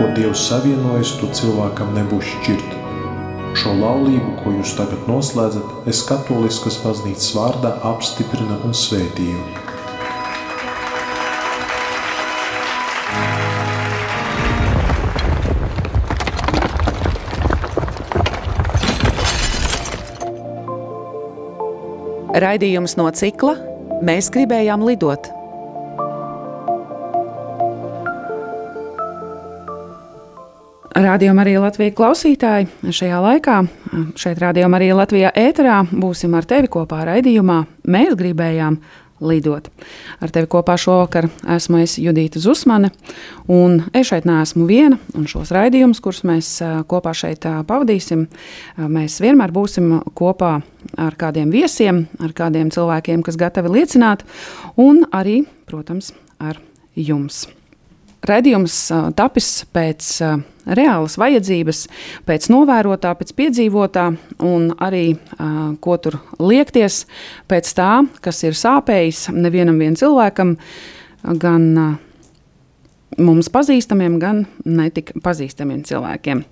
ko Dievs savienojis, to cilvēkam nebūs šķirt. Šo laulību, ko jūs tagad noslēdzat, es katoliskas baznīcas vārdā apstiprinu un svētīju. Raidījums no cikla Mēs gribējām lidot. Rādījumā arī Latvijas klausītāji šajā laikā, šeit rādījumā arī Latvijā ēterā, būsim ar tevi kopā raidījumā. Mēs gribējām lidot. Ar tevi kopā šovakar esmu es Judita Zusmane, un es šeit neesmu viena, šos raidījumus, kurus mēs kopā šeit pavadīsim, mēs vienmēr būsim kopā ar kādiem viesiem, ar kādiem cilvēkiem, kas gatavi liecināt, un arī, protams, ar jums. Radījums tapis pēc reālas vajadzības, pēc novērotā, pēc piedzīvotā, un arī ko tur liekties pēc tā, kas ir sāpējis nevienam cilvēkam, gan mums pazīstamiem, gan netik pazīstamiem cilvēkiem.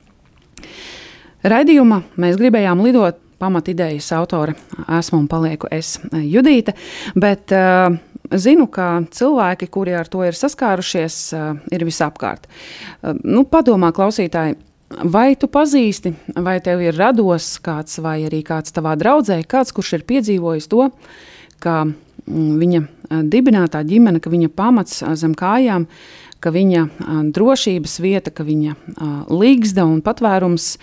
Radījuma mēs gribējām lidot pamatidejas autore esmu un palieku es Judīte, bet uh, zinu, ka cilvēki, kuri ar to ir saskārušies, uh, ir visapkārt. Uh, nu, padomā, klausītāji, vai tu pazīsti, vai tev ir rados kāds, vai arī kāds tavā draudzē, kāds, kurš ir piedzīvojis to, ka mm, viņa dibinātā ģimene, ka viņa pamats zem kājām, ka viņa drošības vieta, ka viņa līgsta un patvērums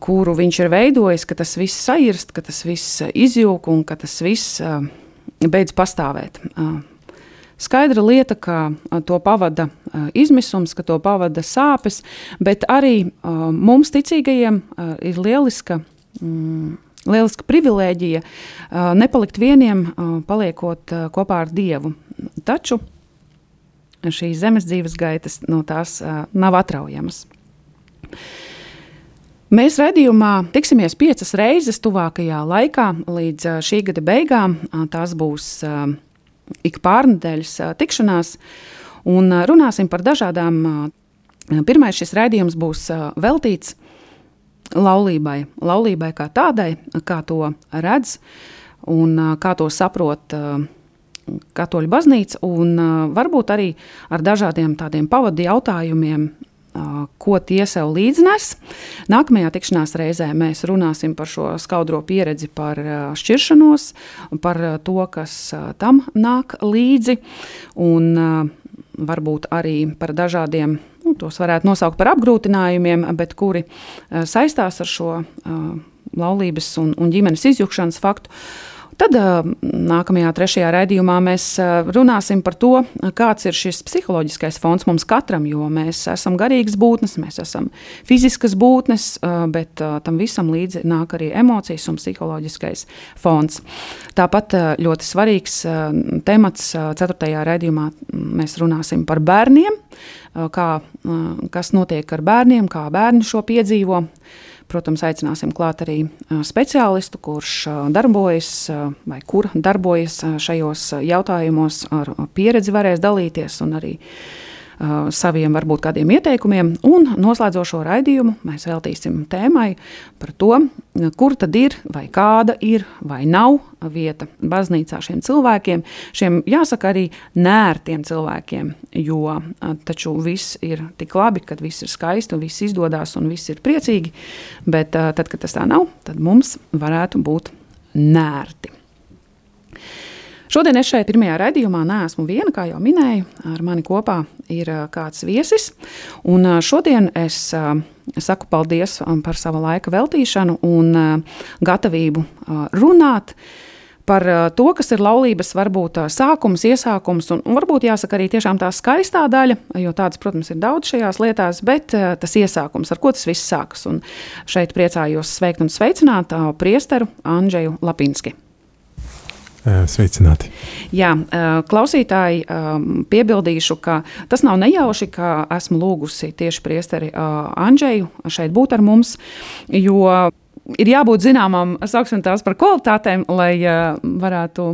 kuru viņš ir veidojis, ka tas viss sairst, ka tas viss izjūg un ka tas viss beidz pastāvēt. Skaidra lieta, ka to pavada izmisums, ka to pavada sāpes, bet arī mums, ticīgajiem, ir lieliska. Mm, lieliska privilēģija nepalikt vieniem, paliekot kopā ar Dievu. Taču šīs zemes dzīves gaitas no tās nav atraujamas. Mēs redzējumā tiksimies piecas reizes tuvākajā laikā, līdz šī gada beigām. Tās būs ik pārnedēļas tikšanās, un runāsim par dažādām. Pirmais šis raidījums būs veltīts laulībai, laulībai kā tādai, kā to redz un kā to saprot katoļu baznīca, un varbūt arī ar dažādiem tādiem pavadu jautājumiem ko tie sev līdznes. Nākamajā tikšanās reizē mēs runāsim par šo skaudro pieredzi, par šķiršanos, par to, kas tam nāk līdzi, un varbūt arī par dažādiem, nu, tos varētu nosaukt par apgrūtinājumiem, bet kuri saistās ar šo laulības un, un ģimenes izjukšanas faktu. Tad nākamajā, trešajā raidījumā mēs runāsim par to, kāds ir šis psiholoģiskais fons mums katram, jo mēs esam garīgas būtnes, mēs esam fiziskas būtnes, bet tam visam līdzi nāk arī emocijas un psiholoģiskais fons. Tāpat ļoti svarīgs temats ceturtajā raidījumā mēs runāsim par bērniem, kā, kas notiek ar bērniem, kā bērni šo piedzīvo. Protams, aicināsim klāt arī speciālistu, kurš darbojas vai kur darbojas šajos jautājumos, ar pieredzi varēs dalīties un arī saviem varbūt kādiem ieteikumiem. Un noslēdzošo raidījumu mēs veltīsim tēmai par to, kur tad ir vai kāda ir vai nav vieta baznīcā šiem cilvēkiem, šiem jāsaka arī nērtiem cilvēkiem, jo taču viss ir tik labi, kad viss ir skaisti un viss izdodas un viss ir priecīgi, bet tad, kad tas tā nav, tad mums varētu būt nērti. Šodien es šeit pirmajā raidījumā neesmu viena, kā jau minēju. Ar mani kopā ir kāds viesis. Un šodien es saku paldies par sava laika veltīšanu un gatavību runāt par to, kas ir laulības, varbūt sākums, iesākums, un, varbūt jāsaka arī tā skaistā daļa, jo tādas, protams, ir daudz šajās lietās, bet tas iesākums, ar ko tas viss sākas. Un šeit priecājos sveikt un sveicināt priesteru Andžeju Lapinski. Sveicināti. Jā, klausītāji, piebildīšu, ka tas nav nejauši, ka esmu lūgusi tieši priesteri Andžeju šeit būt ar mums, jo ir jābūt zināmām, sauksim tās par kvalitātēm, lai varētu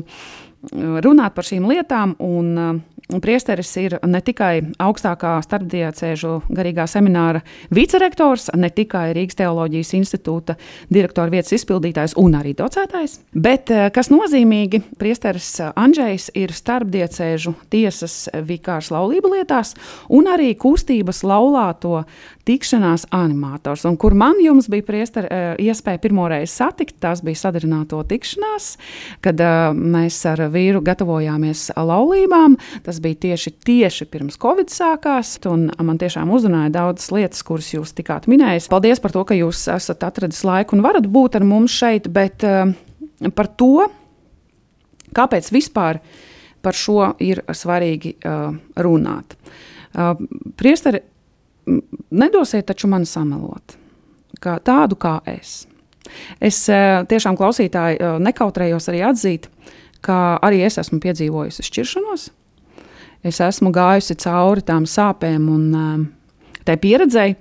runāt par šīm lietām. Un, priesteris ir ne tikai augstākā starpdiecēžu garīgā semināra vicerektors, ne tikai Rīgas teoloģijas institūta direktora vietas izpildītājs un arī docētājs, bet, kas nozīmīgi, priesteris Andrzejs ir starpdiecēžu tiesas vikārs laulību lietās un arī kustības laulāto tikšanās animators, un kur man jums bija priesteri, iespēja pirmoreiz satikt, tās bija sadarināto tikšanās, kad uh, mēs ar vīru gatavojāmies laulībām. Tas bija tieši, tieši pirms Covid sākās, un man tiešām uzrunāja daudzas lietas, kuras jūs tikāt minējis. Paldies par to, ka jūs esat atradis laiku un varat būt ar mums šeit, bet uh, par to, kāpēc vispār par šo ir svarīgi uh, runāt. Uh, priesteri, nedosiet taču man samelot, kā tādu kā es. Es tiešām klausītāji nekautrējos arī atzīt, ka arī es esmu piedzīvojusi šķiršanos. Es esmu gājusi cauri tām sāpēm un uh, tai pieredzēji,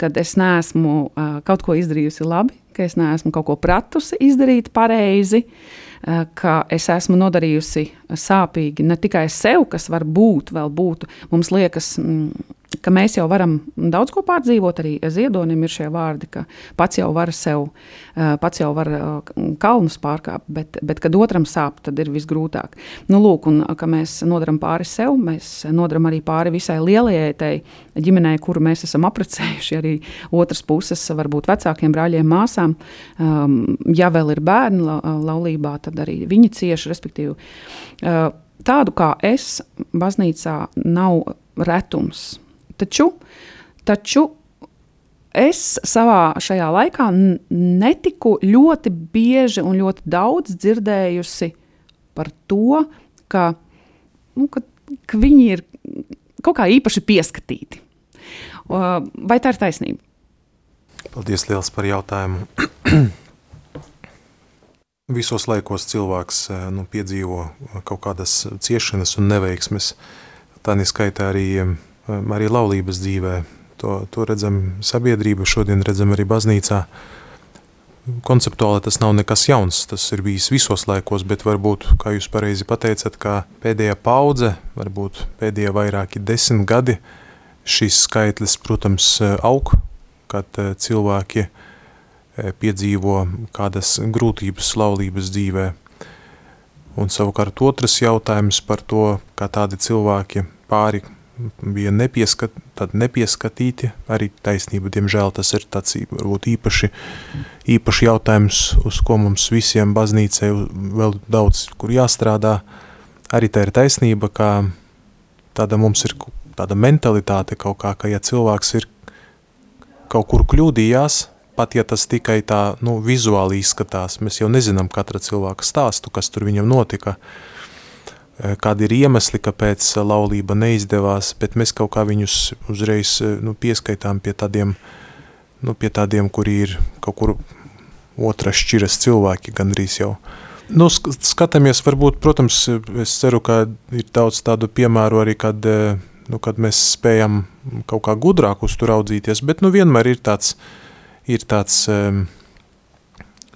kad es neesmu uh, kaut ko izdarījusi labi, ka es neesmu kaut ko pratusi izdarīt pareizi, uh, ka es esmu nodarījusi sāpīgi ne tikai sev, kas var būt, vēl būtu. Mums liekas, mm, ka mēs jau varam daudz ko pārdzīvot. Arī ziedonim ir šie vārdi, ka pats jau var sev, eh, pats jau var eh, kalnus pārkāpt, bet, bet kad otram sāp, tad ir visgrūtāk. Nu, lūk, un ka mēs nodaram pāri sev, mēs nodaram arī pāri visai lielajai tai ģimenei, kuru mēs esam apprecējuši. Arī otras puses, varbūt vecākiem brāļiem, māsām. Um, ja vēl ir bērni la, laulībā, tad arī viņi cieši, respektīvi. Uh, tādu kā es, baznīcā nav retums. Taču, taču es savā šajā laikā netiku ļoti bieži un ļoti daudz dzirdējusi par to, ka, nu, ka, ka viņi ir kaut kā īpaši pieskatīti. Vai tā ir taisnība? Paldies liels par jautājumu. Visos laikos cilvēks nu, piedzīvo kaut kādas ciešanas un neveiksmes. Tā neskaitā arī arī laulības dzīvē. To, to redzam sabiedrība, šodien redzam arī baznīcā. Konceptuāli tas nav nekas jauns, tas ir bijis visos laikos, bet varbūt, kā jūs pareizi pateicat, kā pēdējā paudze, varbūt pēdējie vairāki desmit gadi, šis skaitlis, protams, aug, kad eh, cilvēki eh, piedzīvo kādas grūtības laulības dzīvē. Un savukārt otrs jautājums par to, kā tādi cilvēki pāri bija nepieskat, nepieskatīti. Arī taisnība, diemžēl, tas ir tāds īpaši, īpaši jautājums, uz ko mums visiem baznīcai vēl daudz kur jāstrādā. Arī tā ir taisnība, ka tāda mums ir tāda mentalitāte kaut kā, ka ja cilvēks ir kaut kur kļūdījās, pat ja tas tikai tā nu, vizuāli izskatās, mēs jau nezinām katra cilvēka stāstu, kas tur viņam notika, uh, kādi ir iemesli, kāpēc laulība neizdevās, bet mēs kaut kā viņus uzreiz eh, nu, pieskaitām pie tādiem, nu, pie tādiem, kuri ir kaut kur otras šķiras cilvēki gandrīz jau. Nu, skatāmies, varbūt, protams, es ceru, ka ir daudz tādu piemēru arī, kad, eh, nu, kad mēs spējam kaut kā gudrāk uz tur audzīties, bet nu, vienmēr ir tāds, ir tāds,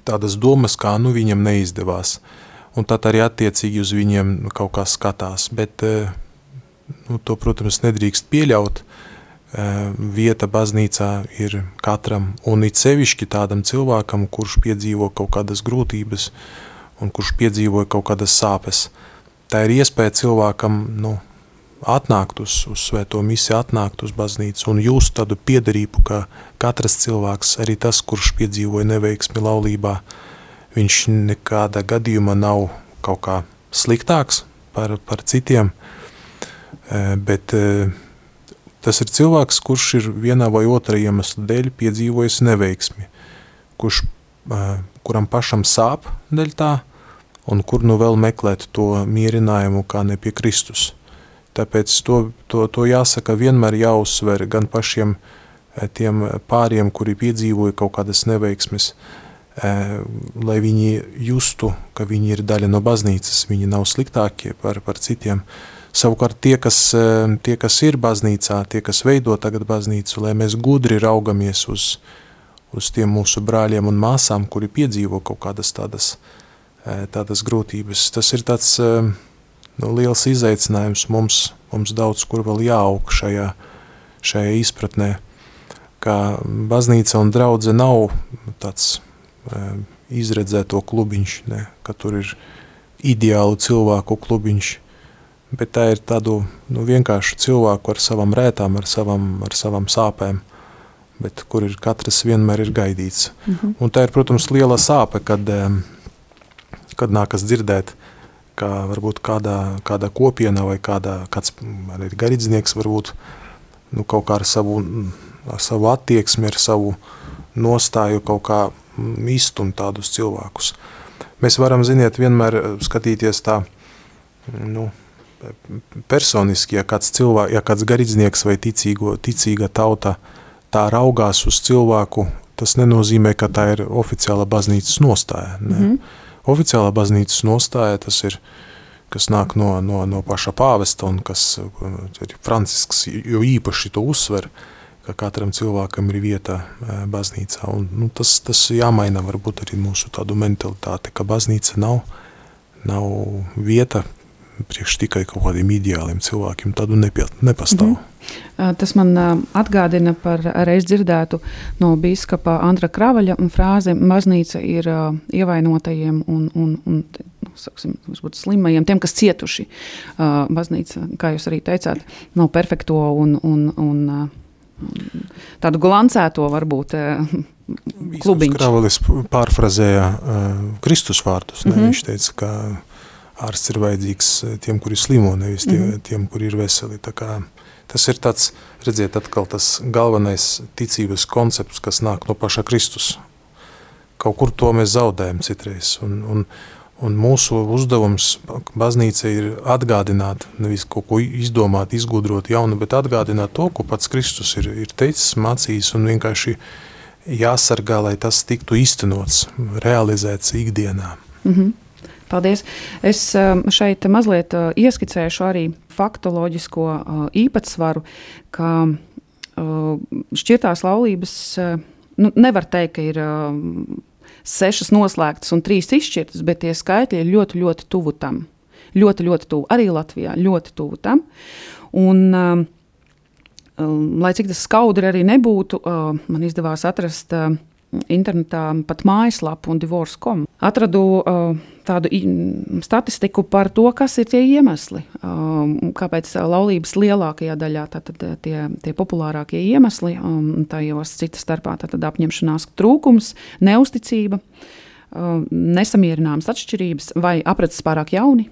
tādas domas, kā nu, viņam neizdevās. Uh, un tad arī attiecīgi uz viņiem kaut kā skatās. Bet eh, nu, to, protams, nedrīkst pieļaut. Eh, vieta baznīcā ir katram, un it sevišķi tādam cilvēkam, kurš piedzīvo kaut kādas grūtības un kurš piedzīvoja kaut kādas sāpes. Tā ir iespēja cilvēkam nu, atnākt uz, uz svēto misiju, atnākt uz baznīcu un just tādu piederību, ka katrs cilvēks, arī tas, kurš piedzīvoja neveiksmi laulībā, uh, viņš nekādā gadījumā nav kaut kā sliktāks par, par citiem, e, bet e, tas ir cilvēks, kurš ir vienā vai otrā iemesla dēļ piedzīvojis neveiksmi, kurš, e, kuram pašam sāp dēļ tā, un kur nu vēl meklēt to mierinājumu kā ne pie Kristus. Tāpēc to, to, to jāsaka vienmēr jāuzsver gan pašiem tiem pāriem, kuri piedzīvoja kaut kādas neveiksmes, uh, lai viņi justu, ka viņi ir daļa no baznīcas, viņi nav sliktākie par, par citiem. Savukārt tie kas, tie, kas ir baznīcā, tie, kas veido tagad baznīcu, lai mēs gudri raugamies uz, uz tiem mūsu brāļiem un māsām, kuri piedzīvo kaut kādas tādas, tādas grūtības. Tas ir tāds, nu, liels izaicinājums mums, mums daudz kur vēl jāaug šajā, šajā izpratnē, ka baznīca un draudze nav tāds e, izredzēto klubiņš, ne, ka tur ir ideālu cilvēku klubiņš, bet tā ir tādu nu, vienkāršu cilvēku ar savām rētām, ar savam, ar savam sāpēm, bet kur ir katrs vienmēr ir gaidīts. Mm -hmm. Un tā ir, protams, liela sāpe, kad, kad nākas dzirdēt, ka varbūt kādā, kādā kopienā vai kādā, kāds arī garīdznieks varbūt nu, kaut kā ar savu, ar savu attieksmi, ar savu nostāju kaut kā izstumt tādus cilvēkus. Mēs varam, ziniet, vienmēr skatīties tā, nu, personiski, ja kāds cilvēks, ja kāds garīdznieks vai ticīgo, ticīga tauta tā raugās uz cilvēku, tas nenozīmē, ka tā ir oficiāla baznīcas nostāja. Ne? Mm -hmm. Oficiāla baznīcas nostāja tas ir, kas nāk no, no, no paša pāvesta un kas ir Francisks, jo īpaši to uzsver, ka katram cilvēkam ir vieta baznīcā. Un, nu, tas, tas jāmaina varbūt arī mūsu tādu mentalitāti, ka baznīca nav, nav vieta priekš tikai kaut kādiem ideāliem cilvēkiem, tādu nepie, nepastāv. Mm -hmm. Tas man atgādina par reiz dzirdētu no biskupa Andra Kravaļa frāzi, baznīca ir ievainotajiem un, un, un nu, saksim, slimajiem, tiem, kas cietuši. Baznīca, kā jūs arī teicāt, nav perfekto un, un, un tādu glancēto varbūt klubiņu. Kravalis pārfrazēja uh, Kristus vārdus. Ne? Mm -hmm. Viņš teica, ka ārsts ir vajadzīgs eh, tiem, kuri slimo, nevis tie, mm -hmm. tiem, kuri ir veseli. Tā kā, tas ir tāds, redziet, atkal tas galvenais ticības koncepts, kas nāk no paša Kristus. Kaut kur to mēs zaudējam citreiz. Un, un, un mūsu uzdevums baznīca ir atgādināt, nevis kaut ko izdomāt, izgudrot jaunu, bet atgādināt to, ko pats Kristus ir, ir teicis, mācījis un vienkārši jāsargā, lai tas tiktu īstenots, realizēts ikdienā. Mm -hmm. Paldies. Es um, šeit mazliet uh, ieskicēšu arī faktoloģisko uh, īpatsvaru, ka uh, šķirtās laulības nu, nevar teikt, ka ir um, sešas noslēgtas un trīs izšķirtas, bet tie skaitļi ir ļoti, ļoti tuvu tam. Ļoti, ļoti tuvu. Arī Latvijā ļoti tuvu tam. Un, um, lai cik tas skaudri arī nebūtu, man izdevās atrast internetā pat mājaslapu un divorce.com. Atradu uh, tādu statistiku par to, kas ir tie iemesli, um, kāpēc laulības lielākajā daļā tātad, uh, tie, tie populārākie iemesli, um, tajos citas starpā tātad apņemšanās trūkums, neusticība, um, nesamierināmas atšķirības vai apreces pārāk jauni.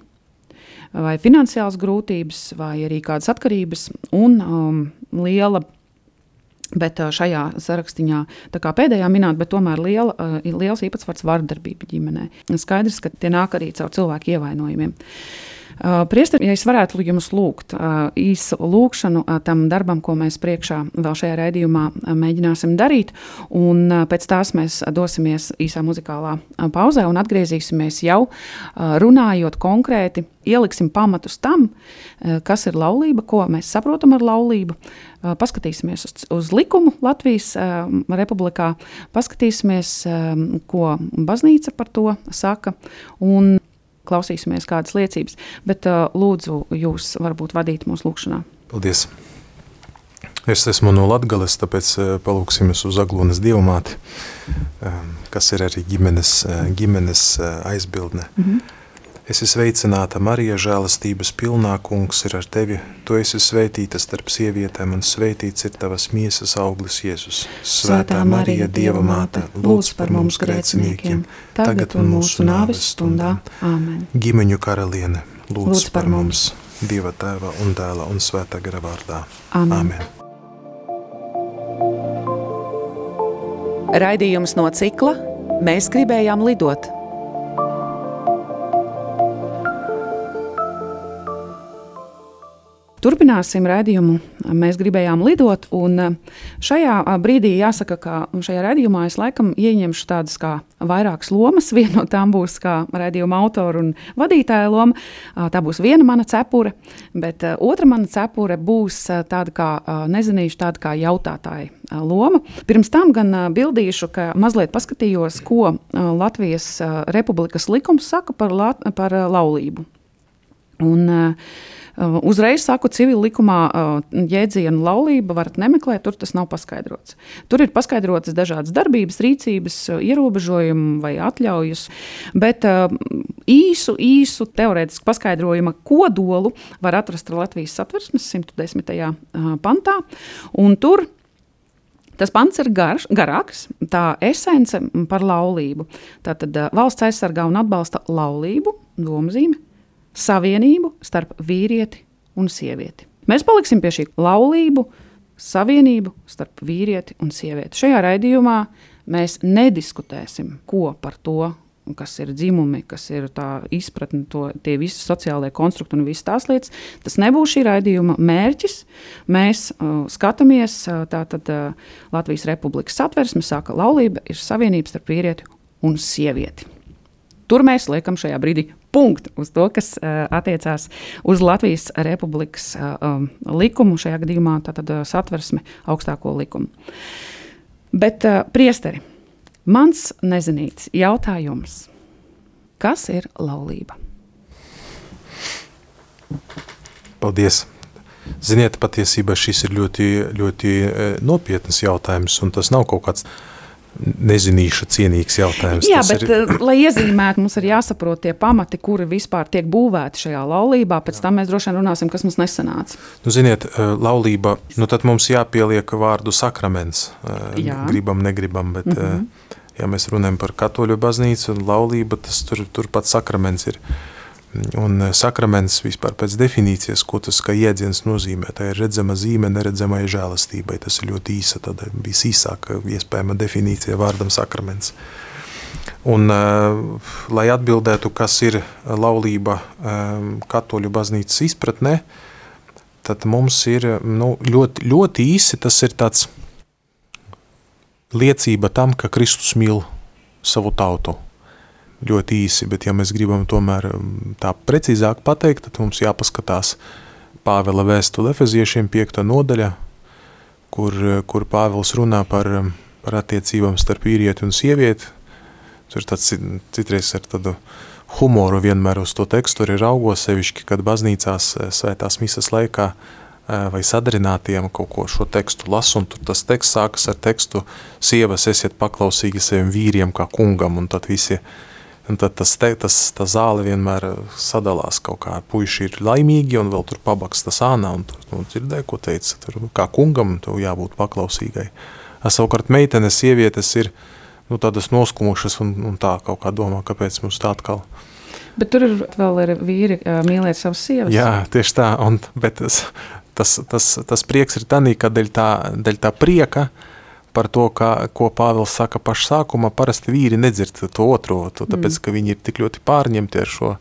Vai finansiāls grūtības, vai arī kādas atkarības, un um, liela Bet šajā sarakstā, kā pēdējā minēta, bet tomēr liela, liels īpatsvars vardarbība ģimenē. Skaidrs, ka tie nāk arī caur cilvēku ievainojumiem. Priester, ja es varētu jums lūgt īsu lūgšanu tam darbam, ko mēs priekšā vēl šajā raidījumā mēģināsim darīt, un pēc tās mēs dosimies īsā muzikālā pauzē un atgriezīsimies jau runājot konkrēti, ieliksim pamatus tam, kas ir laulība, ko mēs saprotam ar laulību paskatīsimies uz, uz likumu Latvijas republikā, paskatīsimies, ko baznīca par to saka. Un klausīsimies kādas liecības, bet uh, lūdzu, jūs varbūt vadīt mūsu lūgšanā. Paldies! Es esmu no Latgales, tāpēc palūksimies uz Aglonas dievmāti, kas ir arī ģimenes, ģimenes aizbildne. Mm -hmm. Es esmu sveicināta Marija, žēlastības pilnā kungs ir ar tevi. Tu esi svētīta starp sievietēm, un svētīts ir tavas miesas auglis, Jēzus. Svētā Marija, Dieva māte, lūdz par mums grēciniekiem, tagad un mūsu nāves stundā. Āmen. Gimeņu karaliene, lūdz, lūdz par mums, Dieva tēva un dēla un svētā gara vārdā. Āmen. Āmen. Raidījums no cikla Mēs gribējām lidot. Turpināsim raidījumu. Mēs gribējām lidot, un šajā brīdī jāsaka, ka šajā raidījumā es laikam ieņemšu tādas kā vairākas lomas. Viena no tām būs kā raidījuma autora un vadītāja loma. Tā būs viena mana cepure, bet otra mana cepure būs tāda kā nezinīša, tāda kā jautātāja loma. Pirms tam gan bildīšu, ka mazliet paskatījos, ko Latvijas Republikas likums saka par, la par laulību. Un, uh, uzreiz saku, civil likumā uh, jēdzienu laulība varat nemeklēt, tur tas nav paskaidrots. Tur ir paskaidrotas dažādas darbības, rīcības, uh, ierobežojumi vai atļaujas, bet īsu, īsu teorētisku paskaidrojuma kodolu var atrast Latvijas satversmes 110. Uh, pantā, tur Tas pants ir garš, garāks, tā esence par laulību. Tātad valsts aizsargā un atbalsta laulību, domzīme, savienību starp vīrieti un sievieti. Mēs paliksim pie šī laulību, savienību starp vīrieti un sievieti. Šajā raidījumā mēs nediskutēsim, ko par to, kas ir dzimumi, kas ir tā izpratne, to, tie visi sociālie konstrukti un visas tās lietas. Tas nebūs šī raidījuma mērķis. Mēs uh, skatāmies, uh, tātad uh, Latvijas Republikas satversme saka, laulība ir savienība starp vīrieti un sievieti. Tur mēs liekam šajā brīdī punktu uz to, kas uh, attiecās uz Latvijas Republikas uh, um, likumu, šajā gadījumā tātad uh, satversmi augstāko likumu. Bet, uh, priesteri, mans nezinīts jautājums, kas ir laulība? Paldies! Ziniet, patiesībā šis ir ļoti, ļoti nopietns jautājums, un tas nav kaut kāds nezinīša cienīgs jautājums. Jā, bet, ir... Eh, lai iezīmētu, mums ir jāsaprot tie pamati, kuri vispār tiek būvēti šajā laulībā. Pēc tam mēs droši vien runāsim, kas mums nesanāca. Nu, ziniet, eh, laulība, nu tad mums jāpieliek vārdu sakraments. Eh, Jā. Gribam, negribam, bet, mm -hmm. ja mēs runājam par katoļu baznīcu un laulību, tas tur, tur pats sakraments ir. Un eh, sakraments vispār pēc definīcijas, ko tas kā jēdziens nozīmē, tā ir redzama zīme neredzamai žēlastībai. Tas ir ļoti īsa, tāda visīsāka iespējama definīcija vārdam sakraments. Un, uh, lai atbildētu, kas ir laulība katoļu baznīcas izpratnē, tad mums ir nu, ļoti, ļoti īsi tas ir tāds liecība tam, ka Kristus mīl savu tautu ļoti īsi, bet ja mēs gribam tomēr um, tā precīzāk pateikt, tad mums jāpaskatās Pāvela vēstule Efeziešiem 5. nodaļa, kur, kur Pāvils runā par, um, par attiecībām starp vīrieti un sievieti. Tur tāds citreiz ar tādu humoru vienmēr uz to tekstu arī raugos sevišķi, kad baznīcās eh, svētās misas laikā eh, vai sadarinātiem kaut ko šo tekstu lasu, un tur tas teksts sākas ar tekstu sievas esiet paklausīgi saviem vīriem kā kungam, un tad visi uh, Un tad tas, te, tas tā zāle vienmēr uh, sadalās kaut kā. Puiši ir laimīgi un vēl tur pabaks tas ānā. Un tur nu, dzirdēja, ko teica. Tur kā kungam tev jābūt paklausīgai. Es savukārt meitenes, sievietes ir nu, tādas noskumušas un, un tā kaut kā domā, kāpēc mums tā atkal. Bet tur ir vēl ir vīri mīlēt savas sievas. Jā, tieši tā. Un, bet tas, tas, tas, tas prieks ir tanī, ka dēļ tā, dēļ tā prieka, uh, par to, ka, ko Pāvils saka pašā sākumā, parasti vīri nedzird to otro, to, tāpēc, mm. ka viņi ir tik ļoti pārņemti ar šo,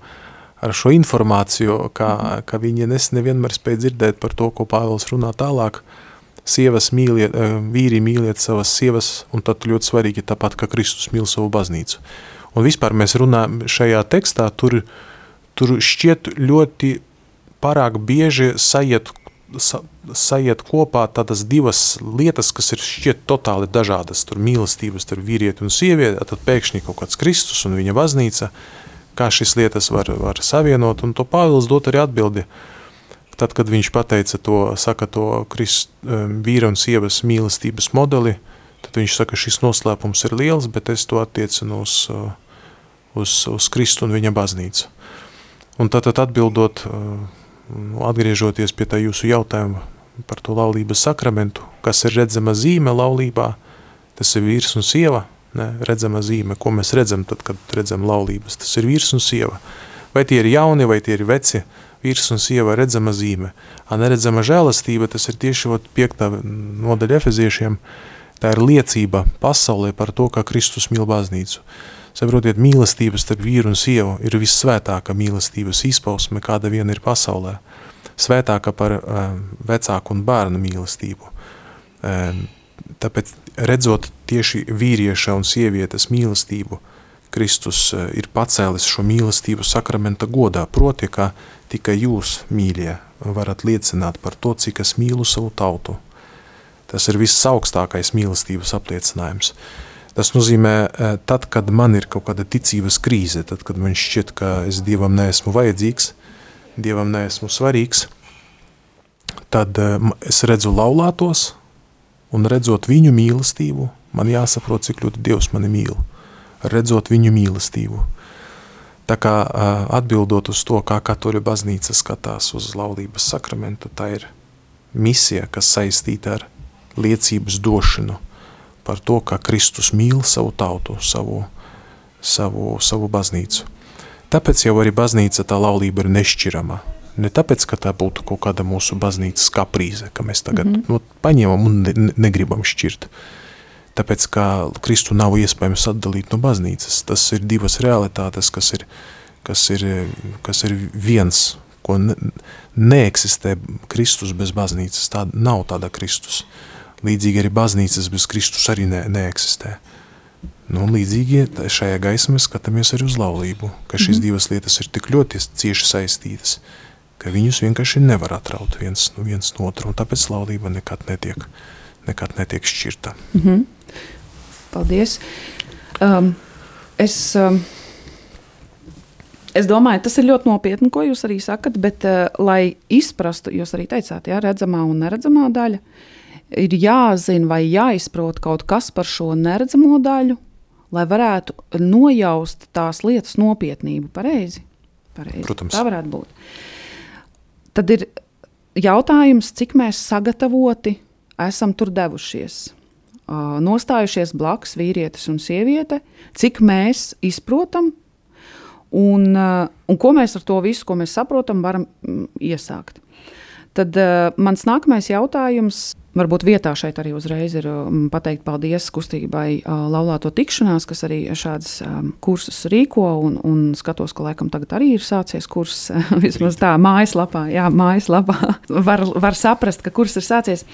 ar šo informāciju, ka, ka viņi nes nevienmēr spēj dzirdēt par to, ko Pāvils runā tālāk. Sievas mīliet, eh, vīri mīliet savas sievas, un tad ļoti svarīgi tāpat, ka Kristus mīl savu baznīcu. Un vispār mēs runājam šajā tekstā, tur, tur šķiet ļoti pārāk bieži sajiet sa, sajiet kopā tādas divas lietas, kas ir šķiet totāli dažādas. Tur mīlestības starp vīrieti un sievieti, tad pēkšņi kaut kāds Kristus un viņa baznīca, kā šīs lietas var, var savienot, un to Pāvils dot arī atbildi. Tad, kad viņš pateica to, saka to Krist, um, vīra un sievas mīlestības modeli, tad viņš saka, šis noslēpums ir liels, bet es to attiecinu uz, uh, uz, uz Kristu un viņa baznīcu. Un tad, tad atbildot, uh, atgriežoties pie tā jūsu jautājuma par to laulības sakramentu, kas ir redzama zīme laulībā, tas ir vīrs un sieva, ne, redzama zīme, ko mēs redzam tad, kad redzam laulības, tas ir vīrs un sieva. Vai tie ir jauni, vai tie ir veci, vīrs un sieva redzama zīme. A neredzama žēlastība, tas ir tieši ot, piektā nodaļa efeziešiem, tā ir liecība pasaulē par to, ka Kristus mīl baznīcu. Saprotiet, mīlestība starp vīru un sievu ir vissvētākā mīlestības izpausme, kāda vien ir pasaulē. Svētāka par um, vecāku un bērnu mīlestību. Um, tāpēc redzot tieši vīrieša un sievietes mīlestību, Kristus uh, ir pacēlis šo mīlestību sakramenta godā, proti, ka tikai jūs, mīļie, varat liecināt par to, cik es mīlu savu tautu. Tas ir viss augstākais mīlestības apliecinājums. Tas nozīmē, eh, tad, kad man ir kaut kāda ticības krīze, tad, kad man šķiet, ka es Dievam neesmu vajadzīgs, Dievam neesmu svarīgs, tad es redzu laulātos, un redzot viņu mīlestību, man jāsaprot, cik ļoti Dievs mani mīl. Redzot viņu mīlestību. Tā kā atbildot uz to, kā katoļu baznīca skatās uz laulības sakramentu, tā ir misija, kas saistīta ar liecības došanu par to, kā Kristus mīl savu tautu, savu, savu, savu baznīcu. Tāpēc jau arī baznīca tā laulība ir nešķirama. Ne tāpēc, ka tā būtu kaut kāda mūsu baznīcas kaprīze, ka mēs tagad mm -hmm. nu, paņemam un ne, ne, negribam šķirt. Tāpēc, ka Kristu nav iespējams atdalīt no baznīcas. Tas ir divas realitātes, kas ir, kas ir, kas ir viens, ko ne, neeksistē Kristus bez baznīcas. Tā nav tāda Kristus. Līdzīgi arī baznīcas bez Kristus arī ne, neeksistē. Nu, līdzīgi šajā gaismē skatāmies arī uz laulību, ka šīs -hmm. divas lietas ir tik ļoti cieši saistītas ka viņus vienkārši nevar atraut viens, nu, viens no otru, un tāpēc laulība nekad netiek, nekad netiek šķirta. Mm -hmm. Paldies. Um, es, um, es domāju, tas ir ļoti nopietni, ko jūs arī sakat, bet, uh, lai izprastu, jūs arī teicāt, jā, redzamā un neredzamā daļa, ir jāzina vai jāizprot kaut kas par šo neredzamo daļu, lai varētu nojaust tās lietas nopietnību. Pareizi? Pareizi. Protams. Tā varētu būt. Tad ir jautājums, cik mēs sagatavoti esam tur devušies. Nostājušies blakus vīrietis un sieviete, cik mēs izprotam un, un ko mēs ar to visu, ko mēs saprotam, varam mm, iesākt. Tad uh, mans nākamais jautājums Varbūt vietā šeit arī uzreiz ir um, pateikt paldies kustībai uh, Laulāto tikšanās, kas arī šādas um, kursus rīko. Un, un skatos, ka laikam tagad arī ir sācies kurs. Vismaz tā mājaslapā, jā, mājaslapā var, var saprast, ka kurs ir sācies.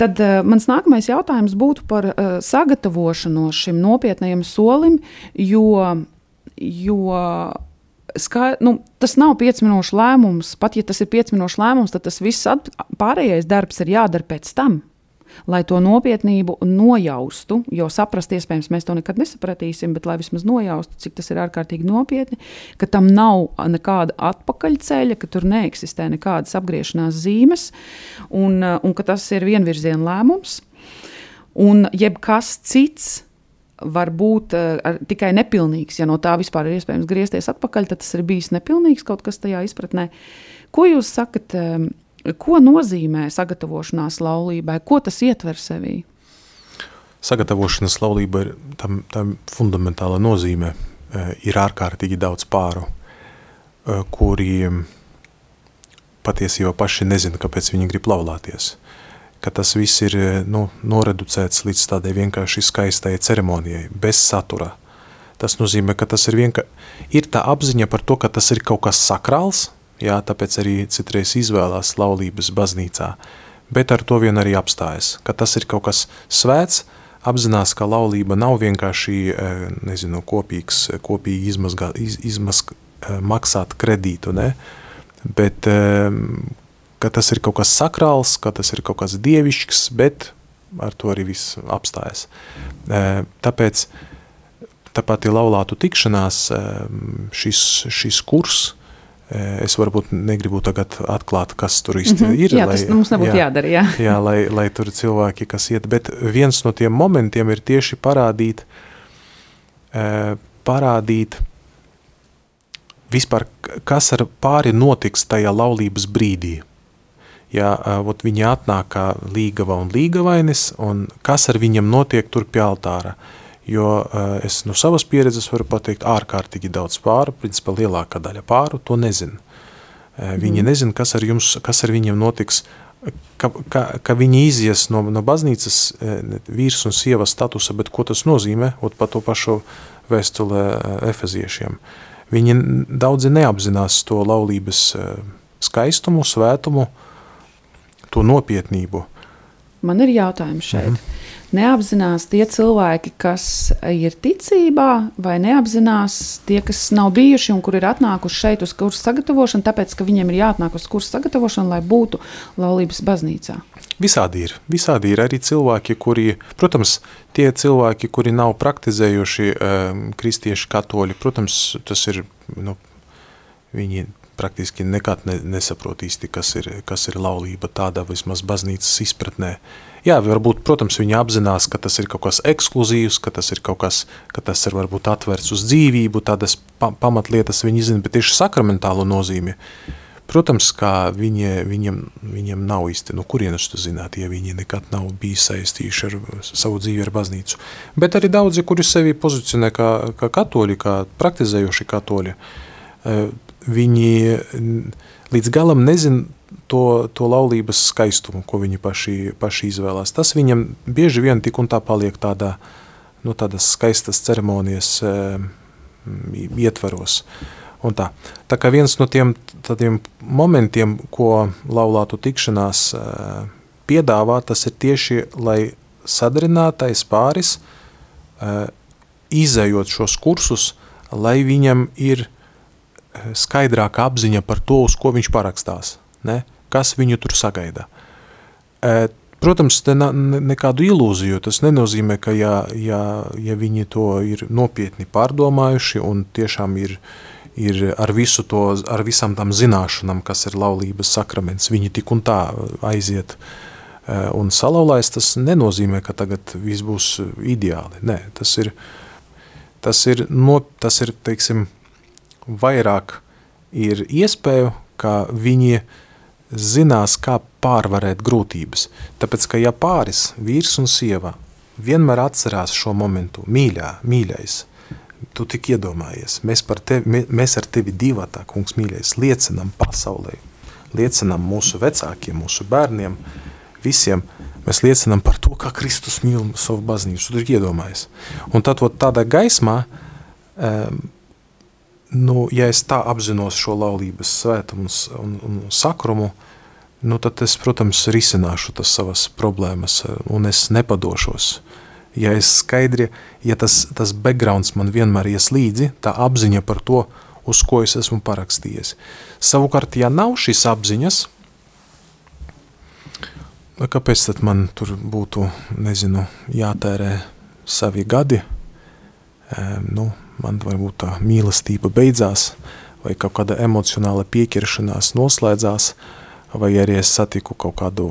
Tad uh, mans nākamais jautājums būtu par uh, sagatavošanos šim nopietnējam solim, jo, jo Ska, nu, tas nav pieci minūšu lēmums. Pat ja tas ir pieci minūšu lēmums, tad tas viss at, pārējais darbs ir jādara pēc tam. Lai to nopietnību nojaustu, jo saprast, iespējams, mēs to nekad nesapratīsim, bet lai vismaz nojaustu, cik tas ir ārkārtīgi nopietni, ka tam nav nekāda atpakaļceļa, ka tur neeksistē nekādas apgriešanās zīmes, un, un ka tas ir vienvirziena lēmums. Un jebkas cits, var būt uh, tikai nepilnīgs. Ja no tā vispār ir iespējams griezties atpakaļ, tad tas ir bijis nepilnīgs kaut kas tajā izpratnē. Ko jūs sakat, ko nozīmē sagatavošanās laulībai, ko tas ietver sevī? Sagatavošanās laulība ir tam, tam fundamentāla nozīme. Uh, ir ārkārtīgi daudz pāru, uh, kuri patiesībā paši nezina, kāpēc viņi grib laulāties. Uh, ka tas viss ir nu, noreducēts līdz tādai vienkārši skaistai ceremonijai, bez satura. Tas nozīmē, ka tas ir vienkārši ir tā apziņa par to, ka tas ir kaut kas sakrāls, jā, tāpēc arī citreiz izvēlās laulības baznīcā, bet ar to vien arī apstājas, ka tas ir kaut kas svēts, apzinās, ka laulība nav vienkārši, nezinu, kopīgs, kopīgi izmazgā, iz, izmazg, maksāt kredītu, ne? bet ka tas ir kaut kas sakrāls, ka tas ir kaut kas dievišķs, bet ar to arī viss apstājas. Tāpēc tāpat ir laulātu tikšanās šis, šis kurs, Es varbūt negribu tagad atklāt, kas tur īsti mm -hmm. ir. Jā, lai, tas mums nebūtu jā, jādara. Jā, jā lai, lai tur cilvēki, kas iet, bet viens no tiem momentiem ir tieši parādīt, parādīt vispār, kas ar pāri notiks tajā laulības brīdī ja ot, viņi atnāk kā līgava un līgavainis, un kas ar viņam notiek tur pie altāra. Jo es no savas pieredzes varu pateikt, ārkārtīgi daudz pāru, principā lielākā daļa pāru to nezina. Viņi mm. nezina, kas ar, jums, kas ar viņiem notiks, ka, ka, ka viņi izies no, no baznīcas vīrs un sievas statusa, bet ko tas nozīmē, ot pa to pašu vēstulē efeziešiem. Viņi daudzi neapzinās to laulības skaistumu, svētumu, uh, to nopietnību. Man ir jautājums šeit. Mm -hmm. Neapzinās tie cilvēki, kas ir ticībā, vai neapzinās tie, kas nav bijuši un kur ir atnākuši šeit uz kursu sagatavošanu, tāpēc ka viņiem ir jāatnāk uz kursu sagatavošanu, lai būtu laulības baznīcā? Visādi ir. Visādi ir arī cilvēki, kuri, protams, tie cilvēki, kuri nav praktizējuši um, kristieši katoļi, protams, tas ir, nu, viņi praktiski nekad ne, nesaprot īsti, kas ir, kas ir laulība tādā vismaz baznīcas izpratnē. Jā, varbūt, protams, viņi apzinās, ka tas ir kaut kas ekskluzīvs, ka tas ir kaut kas, ka tas ir varbūt atvērts uz dzīvību, tādas pa pamatlietas viņi zina, bet tieši sakramentālo nozīmi, protams, kā viņi, viņiem, viņiem nav īsti, no kurienes tu zināt, ja viņi nekad nav bijis saistījuši ar savu dzīvi ar baznīcu. Bet arī daudzi, kuri sevi pozicionē kā, kā katoļi, kā praktizējoši katoļi, viņi līdz galam nezin to, to laulības skaistumu, ko viņi paši, paši izvēlās. Tas viņam bieži vien tik un tā paliek tādā, nu, tādas skaistas ceremonijas e, ietvaros. Un tā. tā kā viens no tiem tādiem momentiem, ko laulātu tikšanās e, piedāvā, tas ir tieši, lai sadarinātais pāris, e, izējot šos kursus, lai viņam ir skaidrāka apziņa par to, uz ko viņš parakstās. Ne? Kas viņu tur sagaida. Protams, te na, nekādu ilūziju tas nenozīmē, ka ja, ja, ja viņi to ir nopietni pārdomājuši un tiešām ir, ir ar visu to, ar visam tam zināšanām, kas ir laulības sakraments, viņi tik un tā aiziet un salaulājas, tas nenozīmē, ka tagad viss būs ideāli. Nē, tas ir, tas ir, no, tas ir teiksim, vairāk ir iespēju, ka viņi zinās, kā pārvarēt grūtības. Tāpēc, ka ja pāris, vīrs un sieva, vienmēr atcerās šo momentu, mīļā, mīļais, tu tik iedomājies, mēs, tevi, mēs ar tevi divatā, kungs mīļais, liecinam pasaulē, liecinam mūsu vecākiem, mūsu bērniem, visiem, mēs liecinam par to, kā Kristus mīl savu baznīcu, tu tik iedomājies. Un tad tādā gaismā, um, nu, ja es tā apzinos šo laulības svētumu un, un sakrumu, nu, tad es, protams, risināšu tas savas problēmas un es nepadošos. Ja es skaidri, ja tas, tas backgrounds man vienmēr ies līdzi, tā apziņa par to, uz ko es esmu parakstījies. Savukārt, ja nav šīs apziņas, nu, kāpēc tad man tur būtu, nezinu, jātērē savi gadi, e, nu, man varbūt tā mīlestība beidzās, vai kaut kāda emocionāla pieķeršanās noslēdzās, vai arī es satiku kaut kādu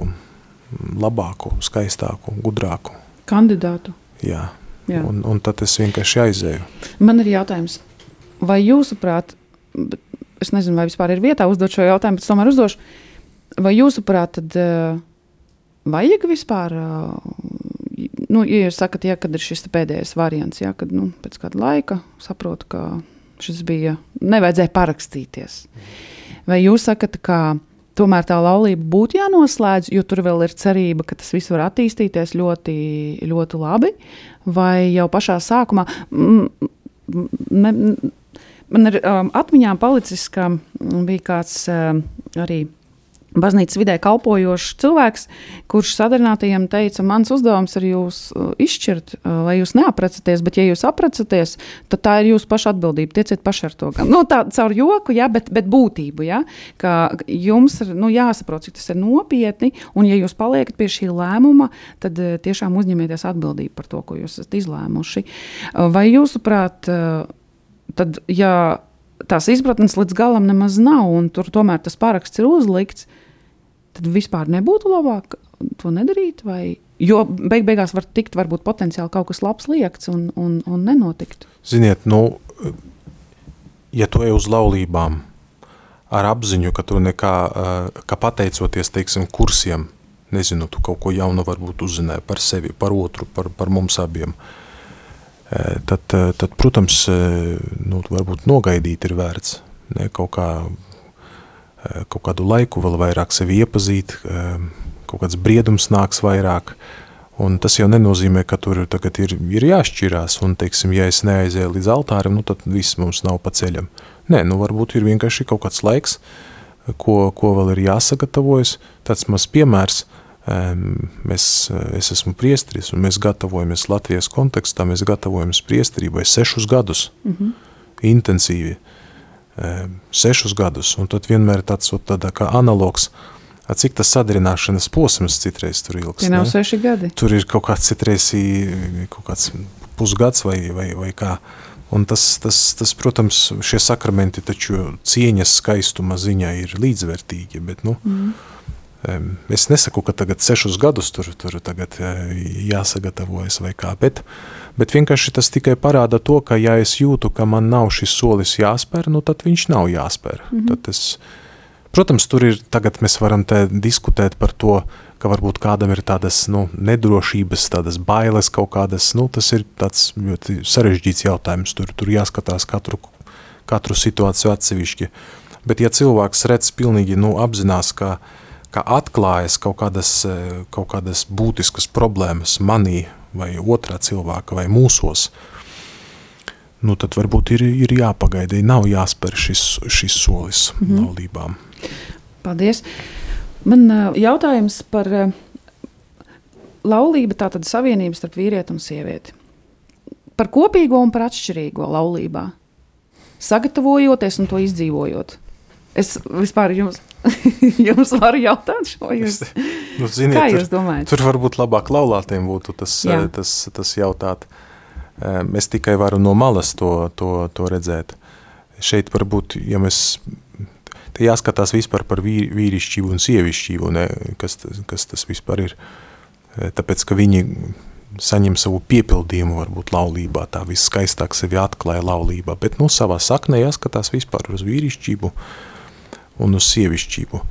labāku, skaistāku, gudrāku. Kandidātu. Jā, Jā. Un, un tad es vienkārši aizēju. Man ir jautājums, vai jūsuprāt, es nezinu, vai vispār ir vietā uzdot šo jautājumu, bet tomēr uzdošu, vai jūsuprāt, tad uh, vajag vispār uh, nu, ja jūs sakat, ja, kad ir šis pēdējais variants, ja, kad nu, pēc kāda laika saprotu, ka šis bija, nevajadzēja parakstīties. Vai jūs sakat, ka tomēr tā laulība būtu jānoslēdz, jo tur vēl ir cerība, ka tas viss var attīstīties ļoti, ļoti labi, vai jau pašā sākumā. Man, man ir um, atmiņā palicis, ka bija kāds um, arī baznīcas vidē kalpojošs cilvēks, kurš sadarinātajiem teica, mans uzdevums ir jūs uh, izšķirt, uh, lai jūs neaprecaties, bet ja jūs aprecaties, tad tā ir jūsu paša atbildība. Tieciet paši ar to. Nu, tā caur joku, ja, bet, bet būtību, ja, ka jums ir nu, jāsaprot, cik tas ir nopietni, un ja jūs paliekat pie šī lēmuma, tad uh, tiešām uzņemieties atbildību par to, ko jūs esat izlēmuši. Vai jūsuprāt, tad, ja tās izpratnes līdz galam nemaz nav, un tur tomēr tas paraksts ir uzlikts, tad vispār nebūtu labāk to nedarīt? Vai? Jo beig beigās var tikt varbūt potenciāli kaut kas labs liekts un, un, un nenotikt. Ziniet, nu, ja tu ej uz laulībām ar apziņu, ka tu nekā, ka pateicoties, teiksim, kursiem, nezinu, tu kaut ko jaunu varbūt uzzināji par sevi, par otru, par, par mums abiem, tad, tad protams, nu, varbūt nogaidīt ir vērts, ne, kaut kā Eh, kaut kādu laiku vēl vairāk sevi iepazīt, eh, kaut kāds briedums nāks vairāk, un tas jau nenozīmē, ka tur tagad ir, ir jāšķirās, un, teiksim, ja es neaizēju līdz altārim, nu tad viss mums nav pa ceļam. Nē, nu varbūt ir vienkārši kaut kāds laiks, ko, ko vēl ir jāsagatavojas, tāds maz piemērs, mēs, es esmu priestris, un mēs gatavojamies Latvijas kontekstā, mēs gatavojamies priestrībai sešus gadus, mm -hmm. intensīvi, sešus gadus, un tad vienmēr tāds tādā kā analogs, cik tas sadarināšanas posms citreiz tur ilgs. Tie nav ne? seši gadi. Tur ir kaut kāds citreiz kaut kāds pusgads vai, vai, vai kā, Un tas, tas, tas, protams, šie sakramenti taču cieņas skaistuma ziņā ir līdzvērtīgi, bet, nu, mm. Es nesaku, ka tagad sešus gadus tur, tur tagad jāsagatavojas vai kā, bet, bet vienkārši tas tikai parāda to, ka ja es jūtu, ka man nav šis solis jāspēr, nu tad viņš nav jāspēr. Mm -hmm. Tad es, protams, tur ir, tagad mēs varam diskutēt par to, ka varbūt kādam ir tādas nu, nedrošības, tādas bailes kaut kādas. Nu, tas ir tāds ļoti sarežģīts jautājums. Tur, tur jāskatās katru, katru situāciju atsevišķi. Bet ja cilvēks redz pilnīgi nu, apzinās, ka, ka atklājas kaut kādas, kaut kādas būtiskas problēmas manī vai otrā cilvēka vai mūsos, nu, tad varbūt ir, ir jāpagaida, nav jāspēr šis, šis solis mm -hmm. laulībām. Paldies! Man jautājums par laulību, tātad savienību starp vīrieti un sievieti. Par kopīgo un par atšķirīgo laulībā. Sagatavojoties un to izdzīvojot. Es vispār jums, jums varu jautāt šo jūs. Nu, ziniet, Kā jūs domājat? Tur, tur varbūt labāk laulātiem būtu tas, Jā. tas, tas jautāt. Es tikai varu no malas to, to, to redzēt. Šeit varbūt, ja mēs Te jāskatās vispār par vīri, vīrišķību un sievišķību, ne, kas, kas tas vispār ir. E, tāpēc, ka viņi saņem savu piepildījumu varbūt laulībā, tā viskaistāk sevi atklāja laulībā, bet nu savā saknē jāskatās vispār uz vīrišķību un uz sievišķību.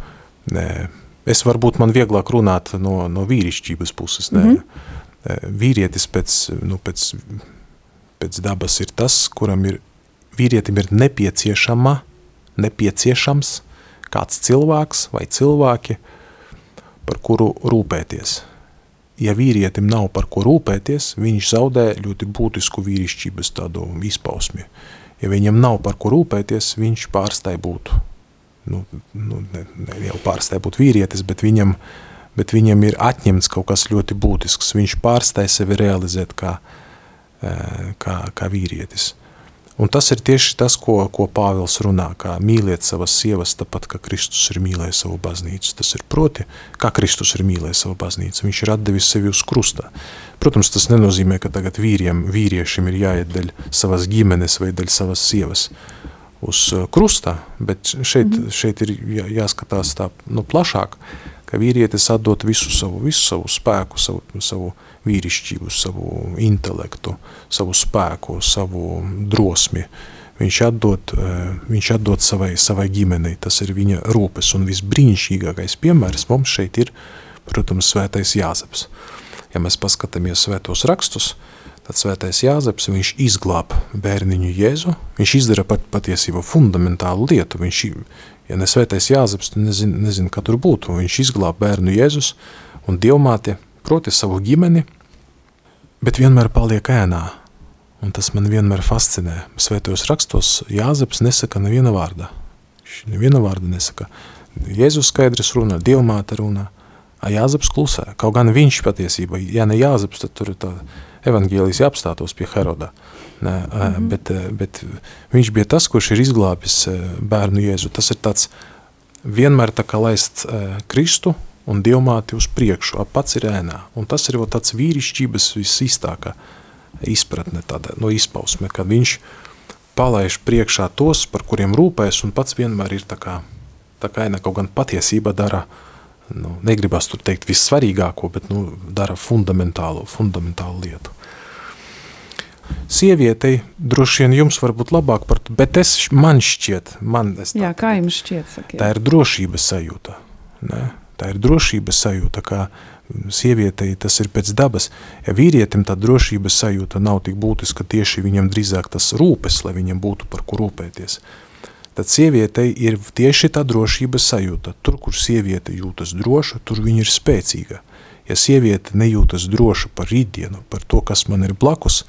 Ne, es varbūt man vieglāk runāt no, no vīrišķības puses, ne, mm -hmm. vīrietis pēc, nu, pēc, pēc dabas ir tas, kuram ir, vīrietim ir nepieciešama nepieciešams kāds cilvēks vai cilvēki, par kuru rūpēties. Ja vīrietim nav par ko rūpēties, viņš zaudē ļoti būtisku vīrišķības tādu izpausmi. Ja viņam nav par ko rūpēties, viņš pārstāja būt, nu, nu ne, ne jau pārstāja būt vīrietis, bet viņam, bet viņam ir atņemts kaut kas ļoti būtisks. Viņš pārstāja sevi realizēt kā, eh, kā, kā vīrietis. Un tas ir tieši tas, ko, ko Pāvils runā, kā mīliet savas sievas, tāpat kā Kristus ir mīlējis savu baznīcu. Tas ir proti, kā Kristus ir mīlējis savu baznīcu. Viņš ir atdevis sevi uz krusta. Protams, tas nenozīmē, ka tagad vīriem, vīriešiem ir jāiet daļ savas ģimenes vai daļ savas sievas uz uh, krusta, bet šeit, mm -hmm. šeit ir jā, jāskatās tā nu, plašāk, ka vīrietis atdot visu savu, visu savu spēku, savu, savu vīrišķību, savu intelektu, savu spēku, savu drosmi. Viņš atdod, eh, viņš atdod savai, savai ģimenei, tas ir viņa rūpes, un visbrīnišķīgākais piemērs mums šeit ir, protams, svētais Jāzeps. Ja mēs paskatāmies svētos rakstus, tad svētais Jāzeps, viņš izglāb bērniņu Jēzu, viņš izdara pat patiesībā fundamentālu lietu, viņš, ja ne svētais Jāzeps, tu nezinu, nezinu, kā tur būtu, viņš izglāb bērnu Jēzus un dievmāte, proti savu ģimeni, bet vienmēr paliek ēnā. Un tas man vienmēr fascinē. Svētajos rakstos Jāzeps nesaka neviena vārda. Viņš neviena vārda nesaka. Jēzus skaidrs runā, Dievmāte runā, a Jāzeps klusē. Kaut gan viņš patiesībā, ja ne Jāzeps, tad tur tā evangēlijas jāapstātos pie Herodā. Ne, mm -hmm. bet, bet viņš bija tas, kurš ir izglābis bērnu Jēzu. Tas ir tāds vienmēr tā kā laist Kristu un dievmāti uz priekšu, pats ir ēnā. Un tas ir tāds vīrišķības visīstākā izpratne, tāda no izpausme, kad viņš palaiž priekšā tos, par kuriem rūpēs, un pats vienmēr ir tā kā, tā kā ēna, kaut gan patiesība dara, nu, negribas tur teikt vissvarīgāko, bet nu, dara fundamentālu, fundamentālu lietu. Sievietei droši vien jums var būt labāk par to, bet es, man šķiet, man es tā, Jā, kā jums šķiet, sakiet. tā ir drošības sajūta. Ne? Tā ir drošības sajūta, kā sievietei tas ir pēc dabas. Ja vīrietim tā drošības sajūta nav tik būtiska, tieši viņam drīzāk tas rūpes, lai viņam būtu par ko rūpēties. Tad sievietei ir tieši tā drošības sajūta. Tur, kur sieviete jūtas droša, tur viņa ir spēcīga. Ja sieviete nejūtas droša par rītdienu, par to, kas man ir blakus,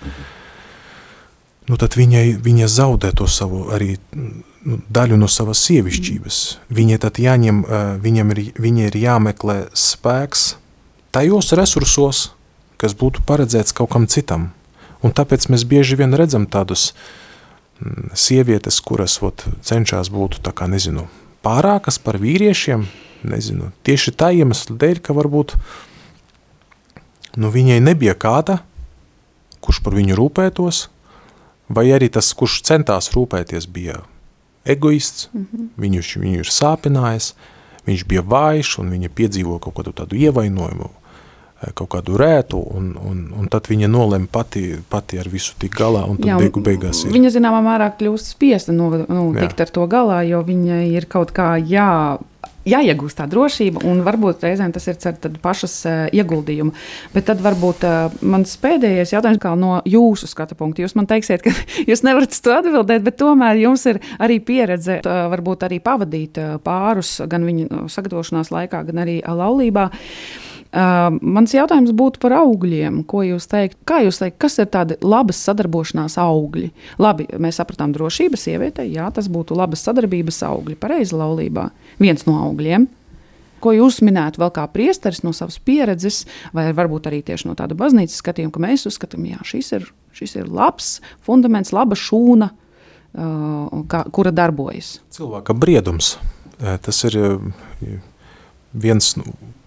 nu tad viņai, viņa zaudē to savu arī nu, daļu no savas sievišķības. Viņai tad jāņem, viņam ir, viņai ir jāmeklē spēks tajos resursos, kas būtu paredzēts kaut kam citam. Un tāpēc mēs bieži vien redzam tādus mm, sievietes, kuras ot, cenšas būt tā kā, nezinu, pārākas par vīriešiem, nezinu, tieši tā iemesla dēļ, ka varbūt nu, viņai nebija kāda, kurš par viņu rūpētos, vai arī tas, kurš centās rūpēties, bija egoists, mm -hmm. viņu, viņu ir sāpinājis, viņš bija vājš un viņa piedzīvo kaut kādu tādu ievainojumu, Eh, kaut kādu rētu, un, un, un tad viņa nolem pati, pati ar visu tik galā, un tad Jā, beigu beigās ir. Viņa zināmā mērā kļūst spiesta nu, nu, tikt ar to galā, jo viņa ir kaut kā jā, jāiegūst tā drošība, un varbūt reizēm tas ir cer pašas uh, ieguldījumu. Bet tad varbūt uh, mans pēdējais jautājums kā no jūsu skatu punkta. Jūs man teiksiet, ka jūs nevarat to atbildēt, bet tomēr jums ir arī pieredze, uh, varbūt arī pavadīt uh, pārus gan viņu sagatavošanās laikā, gan arī laulībā. Uh, Uh, mans jautājums būtu par augļiem. Ko jūs teikt? Kā jūs teikt, kas ir tādi labas sadarbošanās augļi? Labi, mēs sapratām drošības sievietei, jā, tas būtu labas sadarbības augļi, pareizi laulībā. Viens no augļiem. Ko jūs minētu vēl kā priesteris no savas pieredzes, vai varbūt arī tieši no tāda baznīcas skatījuma, ka mēs uzskatām, ka šis, ir, šis ir labs fundaments, laba šūna, uh, kā, kura darbojas? Cilvēka briedums. Tas ir viens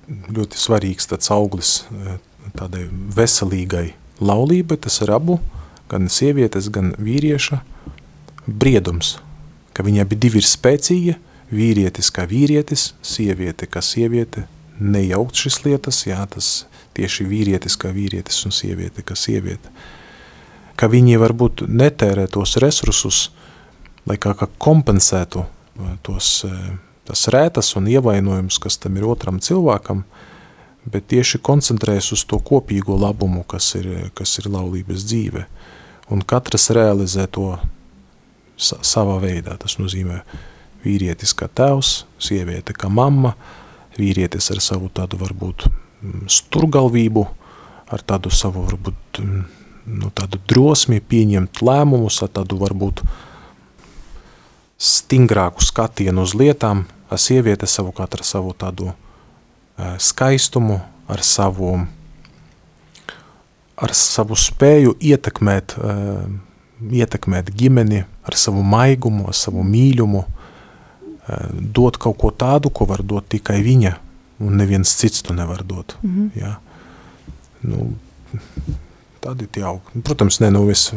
ļoti svarīgs tāds auglis eh, tādai veselīgai laulībai, tas ir abu, gan sievietes, gan vīrieša briedums, ka viņi abi divi ir spēcīgi, vīrietis kā vīrietis, sieviete kā sieviete, nejaukt šis lietas, jā, tas tieši vīrietis kā vīrietis un sieviete kā sieviete. Ka viņi varbūt netērē tos resursus, lai kā, kā kompensētu eh, tos uh, tas rētas un ievainojums, kas tam ir otram cilvēkam, bet tieši koncentrējas uz to kopīgo labumu, kas ir, kas ir laulības dzīve. Un katrs realizē to sa savā veidā. Tas nozīmē vīrietis kā tēvs, sieviete kā mamma, vīrietis ar savu tādu varbūt mm, sturgalvību, ar tādu savu varbūt mm, nu, tādu drosmi pieņemt lēmumus, ar tādu varbūt stingrāku skatienu uz lietām, sieviete savukārt ar savu tādu skaistumu, ar savu, ar savu spēju ietekmēt, ietekmēt ģimeni, ar savu maigumu, ar savu mīļumu, dot kaut ko tādu, ko var dot tikai viņa, un neviens cits to nevar dot. Mm -hmm. ja? nu, tādi tie aug. Protams, ne, nu es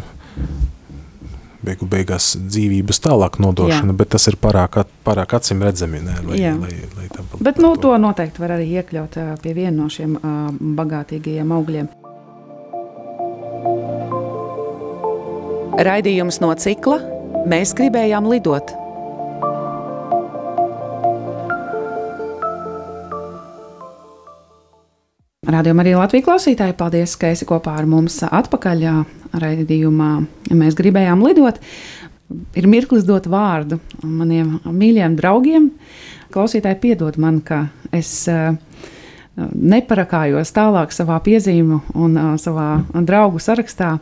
beigu beigās dzīvības tālāk nodošana, Jā. bet tas ir pārāk, pārāk acīm redzami. Ne, lai, Jā. lai, lai tam, bet nu, to noteikti var arī iekļaut pie viena no šiem uh, bagātīgajiem augļiem. Raidījums no cikla Mēs gribējām lidot. Radījumā arī Latvijas klausītāji, paldies, ka esi kopā ar mums atpakaļ raidījumā. Mēs gribējām lidot. Ir mirklis dot vārdu maniem mīļajiem draugiem. Klausītāji, piedod man, ka es uh, neparakājos tālāk savā piezīmju un uh, savā draugu sarakstā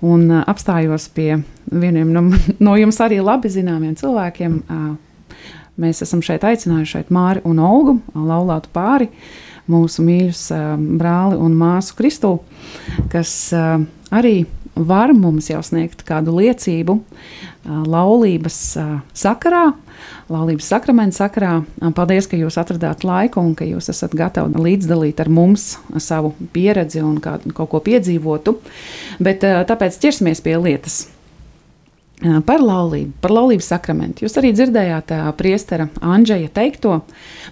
un uh, apstājos pie vieniem no, no jums arī labi zināmiem cilvēkiem. Mēs esam šeit aicinājuši šeit Māri un Olgu, laulātu pāri. Uh, mūsu mīļus brāli un māsu Kristu, kas arī var mums jau sniegt kādu liecību laulības sakarā, laulības sakramenta sakarā. Paldies, ka jūs atradāt laiku un ka jūs esat gatavi līdzdalīt ar mums savu pieredzi un kādu, kaut ko piedzīvotu. Bet tāpēc ķersimies pie lietas. Par laulību, par laulības sakramentu. Jūs arī dzirdējāt priestera Andžeja teikto,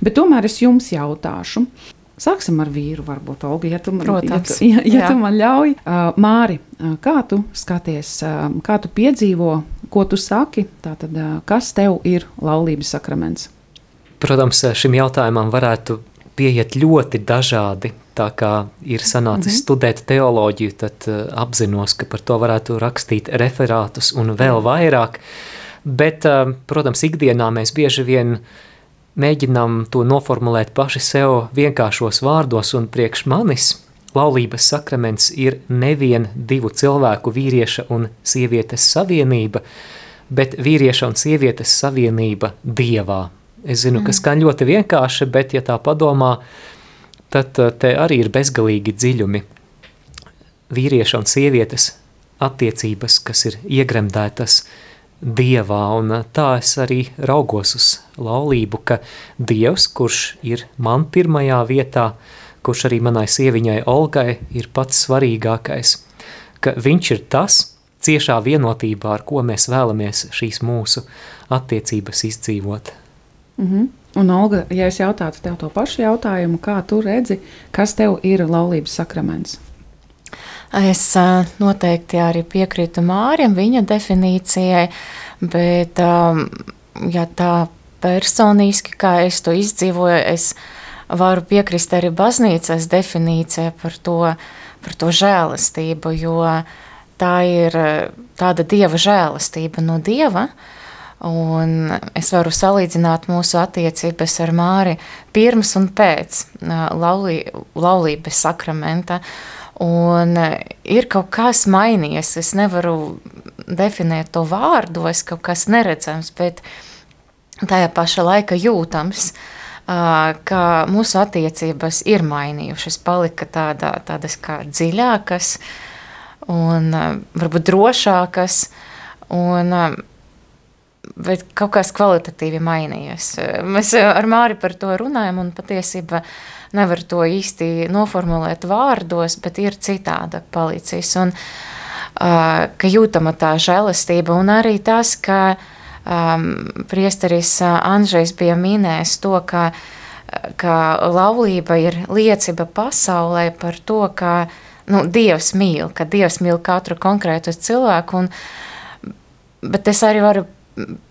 bet tomēr es jums jautāšu, Sāksim ar vīru, varbūt, Olga, ja tu man, Protams, ja tu, ja, ja tu man ļauj. Uh, Māri, uh, kā tu skaties, uh, kā tu piedzīvo, ko tu saki, tātad, uh, kas tev ir laulības sakraments? Protams, šim jautājumam varētu pieiet ļoti dažādi. Tā kā ir sanācis mm -hmm. studēt teoloģiju, tad uh, apzinos, ka par to varētu rakstīt referātus un vēl vairāk. Bet, uh, protams, ikdienā mēs bieži vien uh, mēģinām to noformulēt paši sev vienkāršos vārdos, un priekš manis laulības sakraments ir nevien divu cilvēku vīrieša un sievietes savienība, bet vīrieša un sievietes savienība dievā. Es zinu, mm. ka skan ļoti vienkārši, bet ja tā padomā, tad eh, te arī ir bezgalīgi dziļumi. Vīrieša un sievietes attiecības, kas ir iegremdētas uh, dievā, un tā es arī raugos uz laulību, ka dievs, kurš ir man pirmajā vietā, kurš arī manai sieviņai Olgai ir pats svarīgākais, ka viņš ir tas, ciešā vienotībā, ar ko mēs vēlamies šīs mūsu attiecības izdzīvot. Mm -hmm. Un, Olga, ja es jautātu tev to pašu jautājumu, kā tu redzi, kas tev ir laulības sakraments? Es noteikti arī piekrītu Mārim, viņa definīcijai, bet, ja tā personiski, kā es to izdzīvoju, es varu piekrist arī baznīcas definīcijai par to, par to žēlastību, jo tā ir tāda dieva žēlastība no dieva, uh, Un es varu salīdzināt mūsu attiecības ar Māri pirms un pēc laulī, laulības sakramenta. Un ir kaut kas mainījies. Es nevaru definēt to vārdos, kaut kas neredzams, bet tajā pašā laikā jūtams, ka mūsu attiecības ir mainījušas, palika tāda, tādas kā dziļākas un varbūt drošākas. Un, bet kaut kas kvalitatīvi mainījies. Mēs ar Māri par to runājam, un patiesībā nevar to īsti noformulēt vārdos, bet ir citāda palicis. Un, ka jūtama tā žēlastība, un arī tas, ka um, priesteris Andrzejs bija minējis to, ka, ka laulība ir liecība pasaulē par to, ka nu, Dievs mīl, ka Dievs mīl katru konkrētu cilvēku, un, bet es arī varu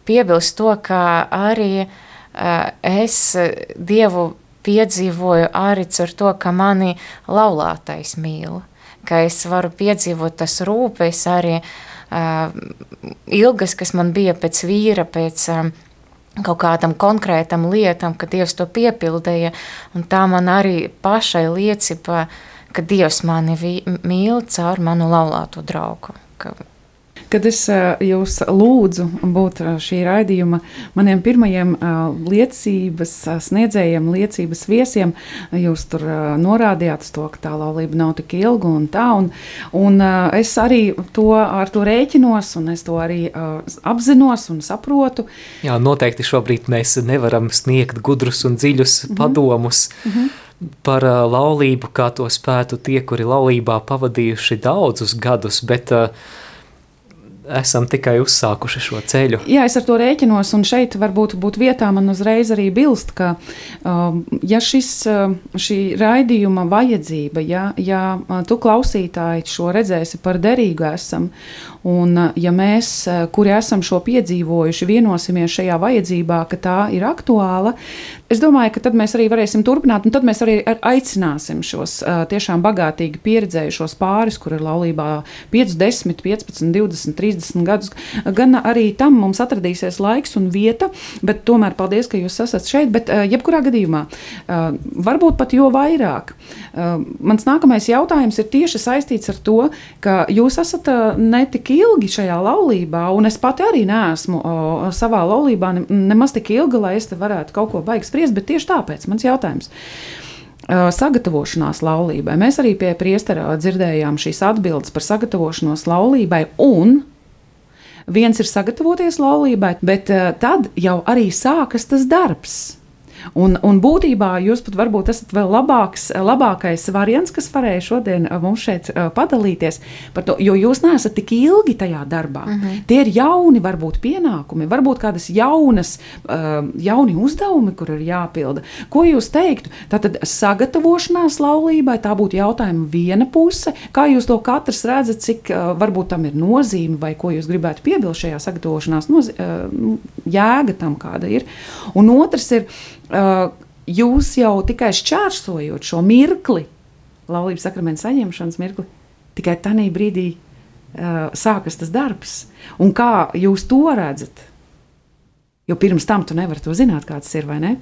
piebilst to, ka arī es Dievu piedzīvoju arī ar to, ka mani laulātais mīl, ka es varu piedzīvot tas rūpes arī ilgas, kas man bija pēc vīra, pēc kaut kādam konkrētam lietam, ka Dievs to piepildīja, un tā man arī pašai liecība, ka Dievs mani mīl caur manu laulāto draugu. Ka Kad es jūs lūdzu būt šī raidījuma maniem pirmajiem liecības sniedzējiem, liecības viesiem, jūs tur norādījāt to, ka tā laulība nav tik ilga un tā, un, un es arī to ar to rēķinos, un es to arī apzinos un saprotu. Jā, noteikti šobrīd mēs nevaram sniegt gudrus un dziļus mm -hmm. padomus. Mm -hmm par uh, laulību, kā to spētu tie, kuri laulībā pavadījuši daudzus gadus, bet uh, esam tikai uzsākuši šo ceļu. Jā, es ar to rēķinos, un šeit varbūt būtu vietā man uzreiz arī bilst, ka um, ja šis, uh, šī raidījuma vajadzība, ja, ja uh, tu klausītāji šo redzēsi par derīgu esam, un uh, ja mēs, kuri esam šo piedzīvojuši, vienosimies šajā vajadzībā, ka tā ir aktuāla, es domāju, ka tad mēs arī varēsim turpināt, un tad mēs arī aicināsim šos tiešām bagātīgi pieredzējušos pāris, kur ir laulībā 5, 10, 15, 20, 30, 30 gadus. Gan arī tam mums atradīsies laiks un vieta, bet tomēr paldies, ka jūs esat šeit. Bet, jebkurā gadījumā, varbūt pat jo vairāk. Mans nākamais jautājums ir tieši saistīts ar to, ka jūs esat ne tik ilgi šajā laulībā, un es pati arī neesmu savā laulībā nemaz tik ilga, lai es te varētu kaut ko baigi spriest, bet tieši tāpēc mans jautājums sagatavošanās laulībai. Mēs arī pie priestera dzirdējām šīs atbildes par sagatavošanos laulībai, un Viens ir sagatavoties laulībai, bet uh, tad jau arī sākas tas darbs. Un, un būtībā jūs pat varbūt esat vēl labāks, labākais variants, kas varēja šodien uh, mums šeit uh, padalīties par to, jo jūs neesat tik ilgi tajā darbā. Mm -hmm. Tie ir jauni, varbūt pienākumi, varbūt kādas jaunas, uh, jauni uzdevumi, kur ir jāpilda. Ko jūs teiktu? Tātad sagatavošanās laulībai, tā būtu jautājuma viena puse. Kā jūs to katrs redzat, cik varbūt tam ir nozīme vai ko jūs gribētu piebilst šajā sagatavošanās jēga tam kāda ir. Un otrs ir, Uh, jūs jau tikai šķērsojot šo mirkli, laulības sakramenta saņemšanas mirkli, tikai tajā brīdī uh, sākas tas darbs. Un kā jūs to redzat? Jo pirms tam tu nevari to zināt, kāds ir vai ne?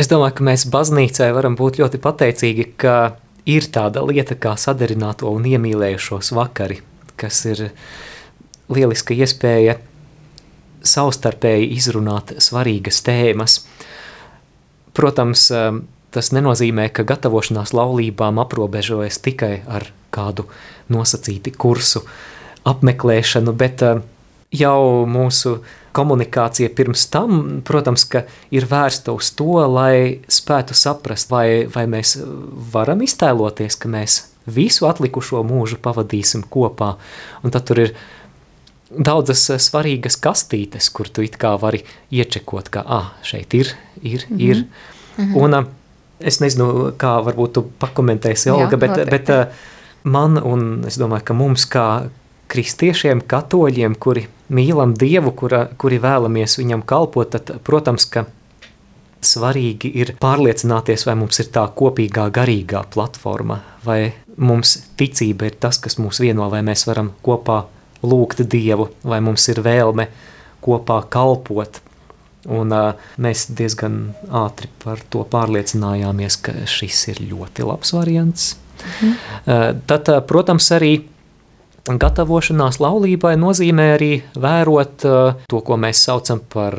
Es domāju, ka mēs baznīcai varam būt ļoti pateicīgi, ka ir tāda lieta kā sadarināto un iemīlējušos vakari, kas ir lieliska iespēja savstarpēji izrunāt svarīgas tēmas. Protams, tas nenozīmē, ka gatavošanās laulībām aprobežojas tikai ar kādu nosacīti kursu apmeklēšanu, bet jau mūsu komunikācija pirms tam, protams, ka ir vērsta uz to, lai spētu saprast, vai, vai mēs varam iztēloties, ka mēs visu atlikušo mūžu pavadīsim kopā. Un tad tur ir daudzas eh, svarīgas kastītes, kur tu it kā vari iečekot, ka ah, šeit ir, ir, mm -hmm. ir. Mm -hmm. Un es nezinu, kā varbūt tu pakomentēsi, Olga, Jā, bet, noteikti. bet man un es domāju, ka mums kā kristiešiem, katoļiem, kuri mīlam Dievu, kura, kuri vēlamies viņam kalpot, tad, protams, ka svarīgi ir pārliecināties, vai mums ir tā kopīgā garīgā platforma, vai mums ticība ir tas, kas mūs vieno, vai mēs varam kopā lūgt Dievu, vai mums ir vēlme kopā kalpot. Un uh, mēs diezgan ātri par to pārliecinājāmies, ka šis ir ļoti labs variants. Mhm. Uh, tad, uh, protams, arī gatavošanās laulībai nozīmē arī vērot uh, to, ko mēs saucam par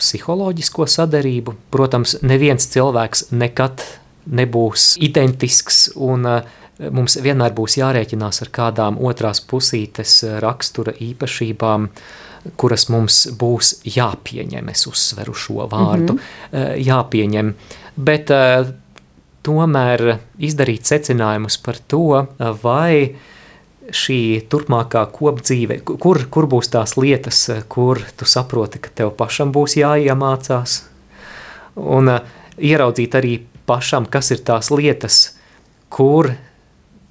psiholoģisko sadarību. Protams, neviens cilvēks nekad nebūs identisks un uh, mums vienmēr būs jārēķinās ar kādām otrās pusītes rakstura īpašībām, kuras mums būs jāpieņem, es uzsveru šo vārdu, mm -hmm. jāpieņem, bet uh, tomēr izdarīt secinājumus par to, vai šī turpmākā kopdzīve, kur, kur būs tās lietas, kur tu saproti, ka tev pašam būs jāiemācās, un ieraudzīt arī pašam, kas ir tās lietas, kur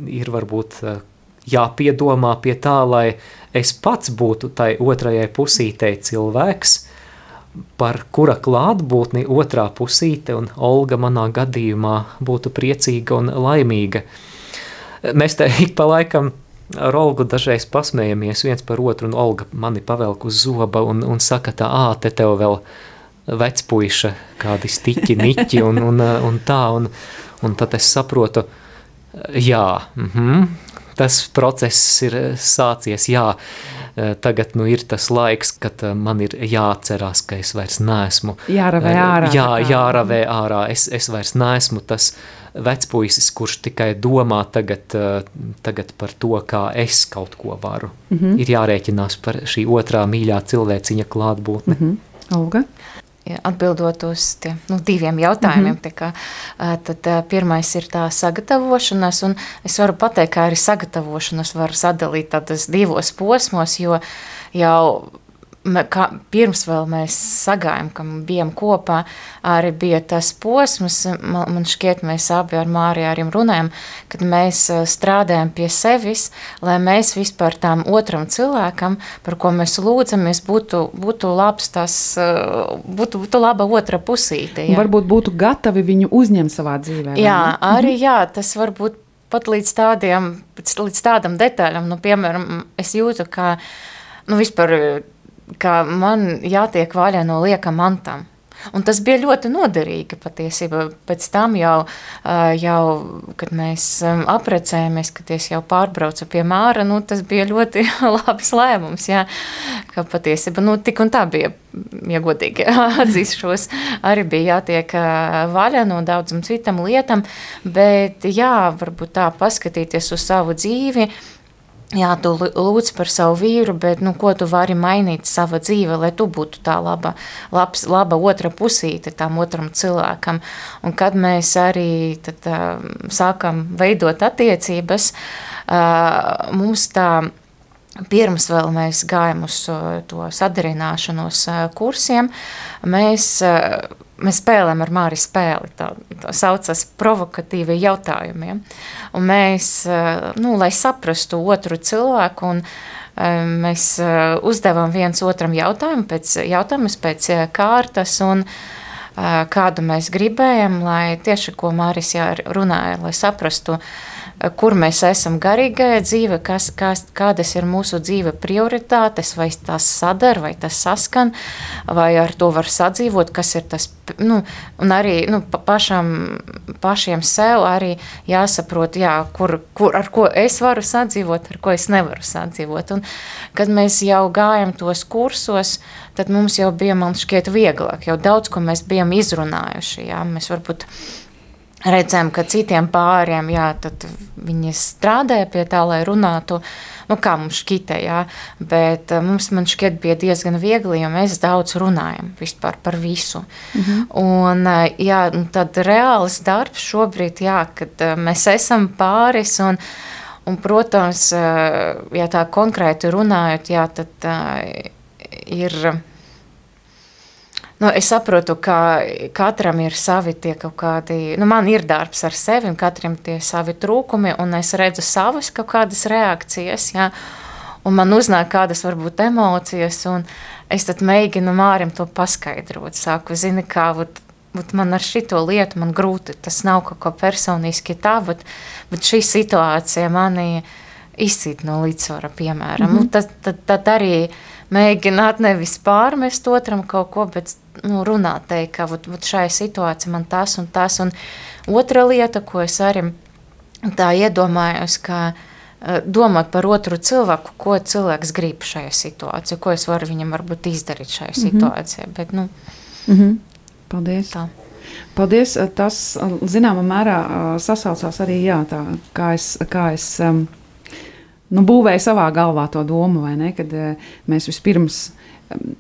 ir varbūt uh, jāpiedomā pie tā, lai es pats būtu tai otrajai pusītei cilvēks, par kura klātbūtni otrā pusīte un Olga manā gadījumā būtu priecīga un laimīga. Mēs te ik pa laikam ar Olgu dažreiz pasmējamies viens par otru, un Olga mani pavelk uz zoba un, un saka, tā, ā, te tev vēl vecpuiša, kādi stiķi, niķi un, un, un tā, un, un tad es saprotu, jā, mm -hmm, tas process ir sācies, jā, tagad nu ir tas laiks, kad man ir jāatcerās, ka es vairs neesmu. Jāravē ārā. Jā, jāravē ārā, es, es vairs neesmu tas, vecpuisis, kurš tikai domā tagad, eh, tagad par to, kā es kaut ko varu. Mm -hmm. Ir jārēķinās par šī otrā mīļā cilvēciņa klātbūtne. Mm -hmm. Olga? Atbildot uz tie, nu, diviem jautājumiem, mm -hmm. kā, tad pirmais ir tā sagatavošanās, un es varu pateikt, ka arī sagatavošanos var sadalīt divos posmos, jo jau kā, pirms vēl mēs sagājām, ka bijām kopā, arī bija tas posms, man, man šķiet, mēs abi ar Māriju arī runājam, kad mēs strādājam pie sevis, lai mēs vispār tām otram cilvēkam, par ko mēs lūdzamies, būtu, būtu labs tas, būtu, būtu laba otra pusīte. Jā. Varbūt būtu gatavi viņu uzņemt savā dzīvē. Jā, arī mhm. jā, tas varbūt pat līdz tādiem, līdz tādam detaļam, nu, piemēram, es jūtu, ka, nu, vispār ka man jātiek vaļā no lieka mantam. Un tas bija ļoti noderīgi patiesībā. Pēc tam jau, jau kad mēs aprecējāmies, kad es jau pārbraucu pie Māra, nu, tas bija ļoti labs lēmums. Jā, ka patiesībā nu, tik un tā bija, ja godīgi atzīšos, arī bija jātiek vaļā no daudzam citam lietam, bet jā, varbūt tā paskatīties uz savu dzīvi, Jā, tu lūdz par savu vīru, bet nu, ko tu vari mainīt savā dzīvē, lai tu būtu tā laba, labs, laba otra pusīte tam otram cilvēkam. Un kad mēs arī tad, uh, sākam veidot attiecības, mums tā pirms vēl mēs gājām uz to sadarināšanos kursiem, mēs mēs spēlējam ar Māriju spēli. Tā, tā saucas provokatīvi jautājumiem. Un mēs, nu, lai saprastu otru cilvēku, un eh, mēs uzdevām viens otram jautājumu pēc jautājumus pēc kārtas, un kādu mēs gribējam, lai tieši ko Māris runāja, lai saprastu, uh, kur mēs esam garīgajā dzīvē, kas, kas, kādas ir mūsu dzīve prioritātes, vai tas sadar, vai tas saskan, vai ar to var sadzīvot, kas ir tas, nu, un arī nu, pašam, pašiem sev arī jāsaprot, jā, kur, kur, ar ko es varu sadzīvot, ar ko es nevaru sadzīvot. Un, kad mēs jau gājam tos kursos, tad mums jau bija, man šķiet, vieglāk, jau daudz, ko mēs bijām izrunājuši, jā, mēs varbūt redzam, ka citiem pāriem, jā, viņi strādāja pie tā, lai runātu, nu, kā mums šķita, jā, bet eh, mums, man šķiet, bija diezgan viegli, jo mēs daudz runājam par visu. Mhm. Un, eh, jā, tad reāls darbs šobrīd, jā, kad eh, mēs esam pāris un, un protams, ja tā konkrēti runājot, jā, tad ir Nu, es saprotu, ka katram ir savi tie kaut kādi, nu, man ir darbs ar sevi, un katram tie savi trūkumi, un es redzu savas kaut kādas reakcijas, ja, un man uznāk kādas varbūt emocijas, un es tad mēģinu Mārim to paskaidrot. Saku, zini, kā, vat, vat man ar šito lietu man grūti, tas nav kaut ko personiski tā, bet, bet šī situācija mani izcīt no līdzsvara, piemēram. Mm -hmm. tad, tad, tad arī mēģināt nevis pārmest otram kaut ko, bet nu, runāt, teikt, ka vat, vat šai situācijai man tas un tas. Un otra lieta, ko es arī tā iedomājos, ka uh, domāt par otru cilvēku, ko cilvēks grib šajā situācijā, ko es varu viņam varbūt izdarīt šajā mm -hmm. situācijā. Bet, nu, mm -hmm. Paldies! Tā. Paldies! Tas zināmā mērā sasaucās arī jā, tā, kā es. Kā es um, nu, būvēju savā galvā to domu, ne, kad mēs vispirms um,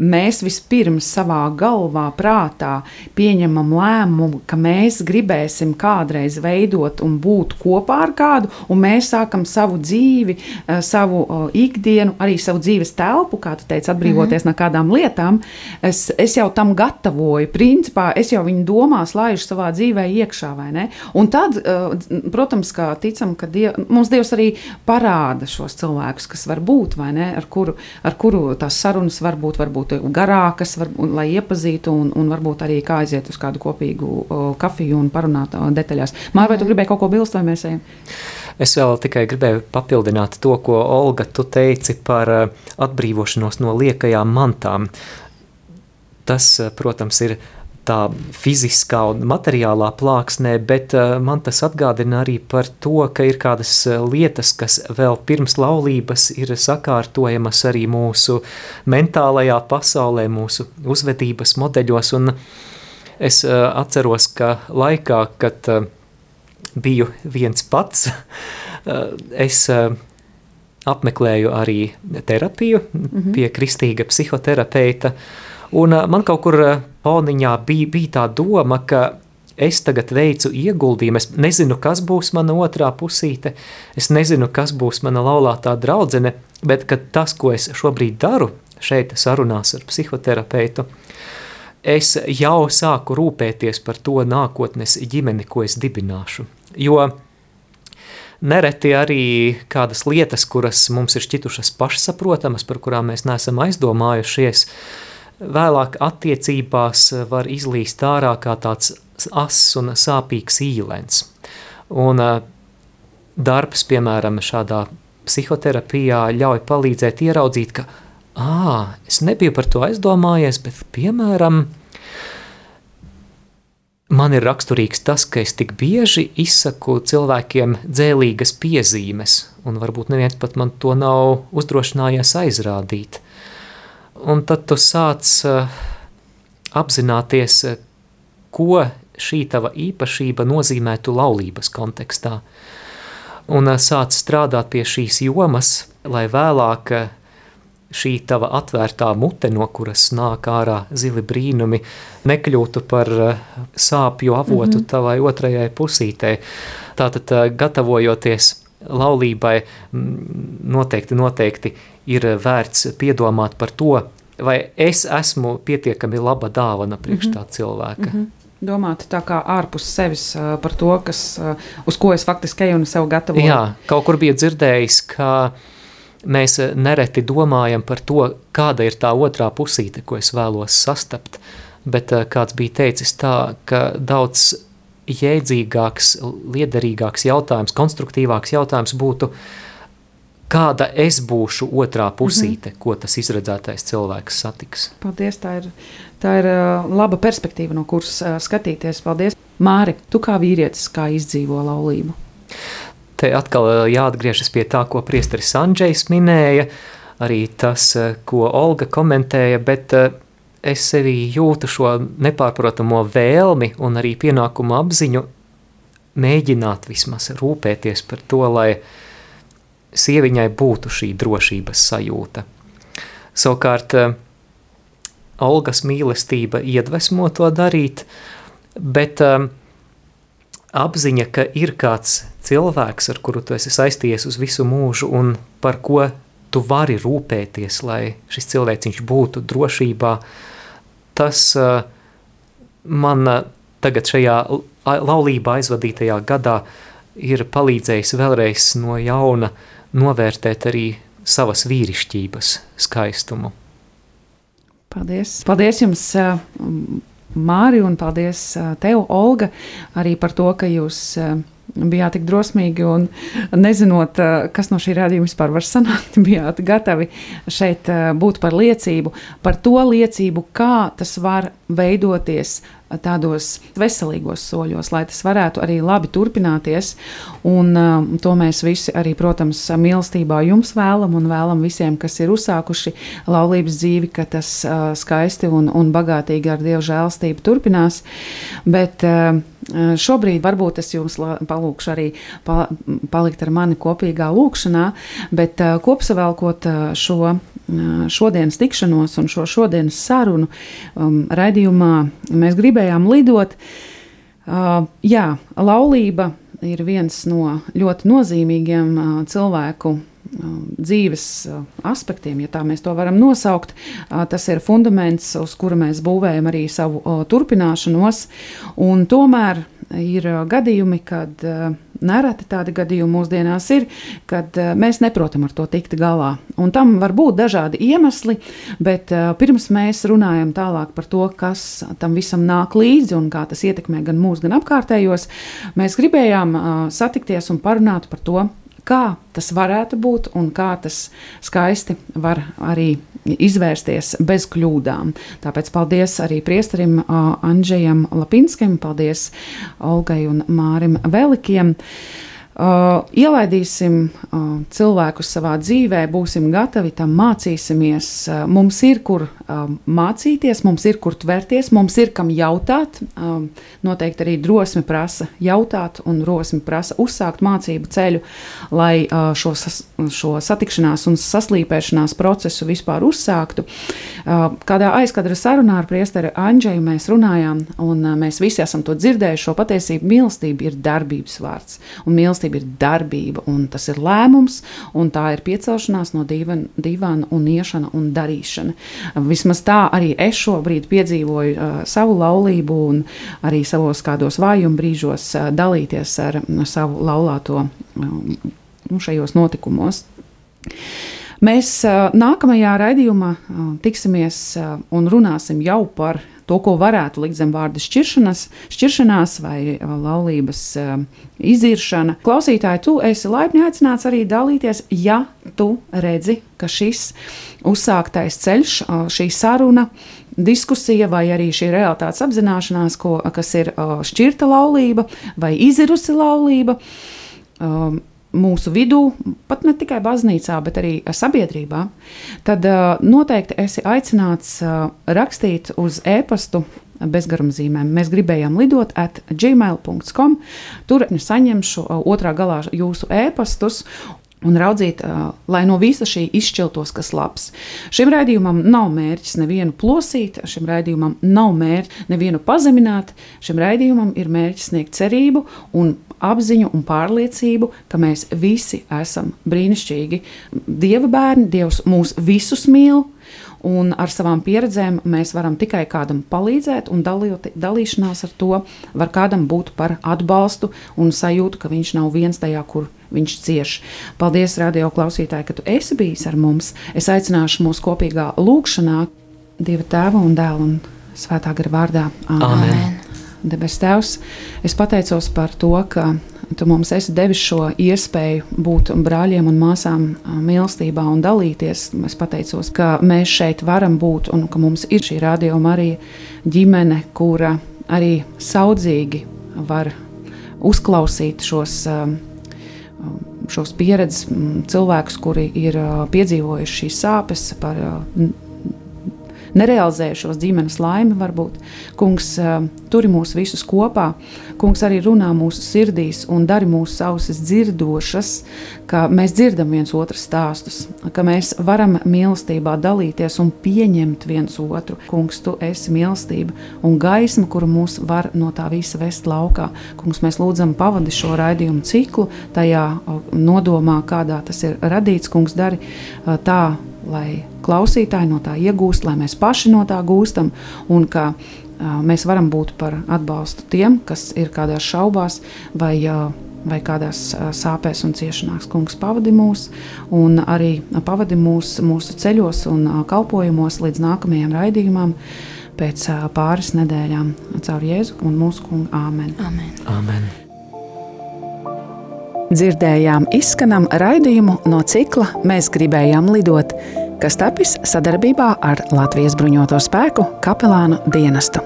mēs vispirms savā galvā, prātā pieņemam lēmumu, ka mēs gribēsim kādreiz veidot un būt kopā ar kādu, un mēs sākam savu dzīvi, eh, savu ikdienu, arī savu dzīves telpu, kā tu teici, atbrīvoties mm -hmm. no kādām lietām. Es, es jau tam gatavoju, principā es jau viņu domās laižu savā dzīvē iekšā, vai ne? Un tad, eh, protams, kā ticam, ka diev, mums Dievs arī parāda šos cilvēkus, kas var būt, vai ne, ar kuru, ar kuru tās sarunas var būt, varbūt varbūt garākas, var, lai iepazītu, un, un varbūt arī kā aiziet uz kādu kopīgu o, kafiju un parunāt o, detaļās. Mārķis, vai tu gribēji kaut ko bilst, vai mēs ejam? Es vēl tikai gribēju papildināt to, ko Olga tu teici par atbrīvošanos no liekajām mantām. Tas, protams, ir tā fiziskā un materiālā plāksnē, bet uh, man tas atgādina arī par to, ka ir kādas uh, lietas, kas vēl pirms laulības ir sakārtojamas arī mūsu mentālajā pasaulē, mūsu uzvedības modeļos, un es uh, atceros, ka laikā, kad uh, biju viens pats, uh, es uh, apmeklēju arī terapiju mm -hmm. pie kristīga psihoterapeita, un uh, man kaut kur Pauniņā bija, bija tā doma, ka es tagad veicu ieguldījumu, es nezinu, kas būs mana otrā pusīte, es nezinu, kas būs mana laulātā draudzene, bet tas, ko es šobrīd daru šeit sarunās ar psihoterapeitu, es jau sāku rūpēties par to nākotnes ģimeni, ko es dibināšu. Jo nereti arī kādas lietas, kuras mums ir šķitušas pašsaprotamas, par kurām mēs neesam aizdomājušies, uh, vēlāk attiecībās var izlīst ārā kā tāds ass un sāpīgs īlens. Un darbs, piemēram, šādā psihoterapijā ļauj palīdzēt ieraudzīt, ka, ā, es nebiju par to aizdomājies, bet, piemēram, man ir raksturīgs tas, ka es tik bieži izsaku cilvēkiem dzēlīgas piezīmes, un varbūt neviens pat man to nav uzdrošinājies aizrādīt – un tad tu sāc uh, apzināties, uh, ko šī tava īpašība nozīmētu laulības kontekstā. Un uh, sāc strādāt pie šīs jomas, lai vēlāk šī tava atvērtā mute, no kuras nāk ārā zili brīnumi, nekļūtu par sāpju avotu mm -hmm. tavai otrajai pusītei. Tātad, gatavojoties laulībai, noteikti, noteikti ir vērts piedomāt par to, vai es esmu pietiekami laba dāvana priekš mm -hmm. tā cilvēka. Mm -hmm. Domāt tā kā ārpus sevis par to, kas, uz ko es faktiski eju un sev gatavoju. Jā, kaut kur bija dzirdējis, ka mēs nereti domājam par to, kāda ir tā otrā pusīte, ko es vēlos sastapt, bet kāds bija teicis tā, ka daudz jēdzīgāks, liederīgāks jautājums, konstruktīvāks jautājums būtu, kāda es būšu otrā pusīte, mm -hmm. ko tas izredzētais cilvēks satiks. Paldies, tā ir, tā ir laba perspektīva, no kuras skatīties. Paldies, Māri, tu kā vīrietis, kā izdzīvo laulību? Te atkal jāatgriežas pie tā, ko priesteris Andrzejs minēja, arī tas, ko Olga komentēja, bet es sevī jūtu šo nepārprotamo vēlmi un arī pienākumu apziņu mēģināt vismaz rūpēties par to, lai sieviņai būtu šī drošības sajūta. Savukārt, Olgas mīlestība iedvesmo to darīt, bet um, apziņa, ka ir kāds cilvēks, ar kuru tu esi saistījies uz visu mūžu un par ko tu vari rūpēties, lai šis cilvēciņš būtu drošībā, tas uh, man uh, tagad šajā laulībā aizvadītajā gadā ir palīdzējis vēlreiz no jauna novērtēt arī savas vīrišķības skaistumu. Paldies! Paldies jums, Māri, un paldies tev, Olga, arī par to, ka jūs bijāt tik drosmīgi un nezinot, kas no šī rādījuma vispār var sanākt, bijāt gatavi šeit būt par liecību, par to liecību, kā tas var veidoties tādos veselīgos soļos, lai tas varētu arī labi turpināties. Un, to mēs visi arī, protams, mīlestībā jums vēlam un vēlam visiem, kas ir uzsākuši laulības dzīvi, ka tas skaisti un, un bagātīgi ar Dieva žēlstību turpinās. Bet, Šobrīd varbūt es jums palūkšu arī palikt ar mani kopīgā lūkšanā, bet uh, kopsavēlkot uh, šo šodienas tikšanos un šo šodienas sarunu um, raidījumā mēs gribējām lidot. Uh, jā, laulība ir viens no ļoti nozīmīgiem uh, cilvēku dzīves aspektiem, ja tā mēs to varam nosaukt. Tas ir fundaments, uz kura mēs būvējam arī savu turpināšanos. Tomēr ir gadījumi, kad nereti tādi gadījumi mūsdienās ir, kad mēs neprotam ar to tikt galā. Un tam var būt dažādi iemesli, bet pirms mēs runājam tālāk par to, kas tam visam nāk līdzi un kā tas ietekmē gan mūs, gan apkārtējos, mēs gribējām satikties un parunāt par to, kā tas varētu būt un kā tas skaisti var arī izvērsties bez kļūdām. Tāpēc paldies arī priesterim Andžejam Lapinskim, paldies Olgai un Mārim Velikiem. Uh, ielaidīsim uh, cilvēkus savā dzīvē, būsim gatavi tam mācīsimies. Uh, mums ir kur uh, mācīties, mums ir kur tvērties, mums ir kam jautāt. Uh, noteikti arī drosme prasa jautāt, un drosme prasa uzsākt mācību ceļu, lai uh, šo, sas, šo satikšanās un saslīpēšanās procesu vispār uzsāktu. Kādā aizkadra sarunā ar priesteri Andžeju mēs runājām, un mēs visi esam to dzirdējuši. Šo patiesību mīlestība ir darbības vārds. Un mīlestība ir darbība, un tas ir lēmums, un tā ir piecelšanās no divāna un iešana un darīšana. Vismaz tā arī es šobrīd piedzīvoju uh, savu laulību un arī savos kādos vājuma brīžos uh, dalīties ar uh, savu laulāto uh, šajos notikumos. Mēs nākamajā raidījumā tiksimies un runāsim jau par to, ko varētu likt zem vārda šķiršanas, šķiršanās vai laulības iziršana. Klausītāji, tu esi laipni aicināts arī dalīties, ja tu redzi, ka šis uzsāktais ceļš, šī saruna, diskusija vai arī šī realitātes apzināšanās, ko, kas ir šķirta laulība vai izirusi laulība, um, mūsu vidū, pat ne tikai baznīcā, bet arī sabiedrībā, tad uh, noteikti esi aicināts uh, rakstīt uz e-pastu. Bezgarumzīmēm. Mēs gribējām lidot at gmail.com. Tur saņemšu uh, otrā galā jūsu e-pastus, un raudzīt, lai no visa šī izšķiltos kas labs. Šim raidījumam nav mērķis nevienu plosīt, šim raidījumam nav mērķis nevienu pazemināt, šim raidījumam ir mērķis sniegt cerību un apziņu un pārliecību, ka mēs visi esam brīnišķīgi Dieva bērni, Dievs mūs visus mīl. Un ar savām pieredzēm mēs varam tikai kādam palīdzēt, un dalīt, dalīšanās ar to var kādam būt par atbalstu un sajūtu, ka viņš nav viens tajā, kur viņš cieš. Paldies, radio klausītāji, ka tu esi bijis ar mums. Es aicināšu mūsu kopīgā lūkšanā Dieva tēva un dēla un svētā gara vārdā. Amen. Amen. Debes Tēvs, es pateicos par to, ka Tu mums esi devis šo iespēju būt brāļiem un māsām mīlestībā un dalīties. Es pateicos, ka mēs šeit varam būt un ka mums ir šī radioma arī ģimene, kura arī saudzīgi var uzklausīt šos šos pieredzes cilvēkus, kuri ir piedzīvojuši šīs sāpes par nerealizējušos ģimenes laimi, varbūt. Kungs turi mūs visus kopā, Kungs arī runā mūsu sirdīs un dari mūsu ausis dzirdošas, ka mēs dzirdam viens otru stāstus, ka mēs varam mīlestībā dalīties un pieņemt viens otru. Kungs, tu esi mīlestība un gaisma, kuru mūs var no tā visa vest laukā. Kungs, mēs lūdzam pavadi šo raidījumu ciklu tajā nodomā, kādā tas ir radīts. Kungs, dari tā, lai klausītāji no tā iegūst, lai mēs paši no tā gūstam, un ka mēs varam būt par atbalstu tiem, kas ir kādās šaubās vai, vai kādās sāpēs un ciešanās. Kungs pavadi mūs un arī pavadi mūs mūsu ceļos un kalpojumos līdz nākamajam raidījumam. Pēc pāris nedēļām caur Jēzu un mūsu kungu Āmen. Amen. Amen. Dzirdējām izskanam raidījumu no cikla Mēs gribējām lidot, kas tapis sadarbībā ar Latvijas bruņoto spēku kapelānu dienestu.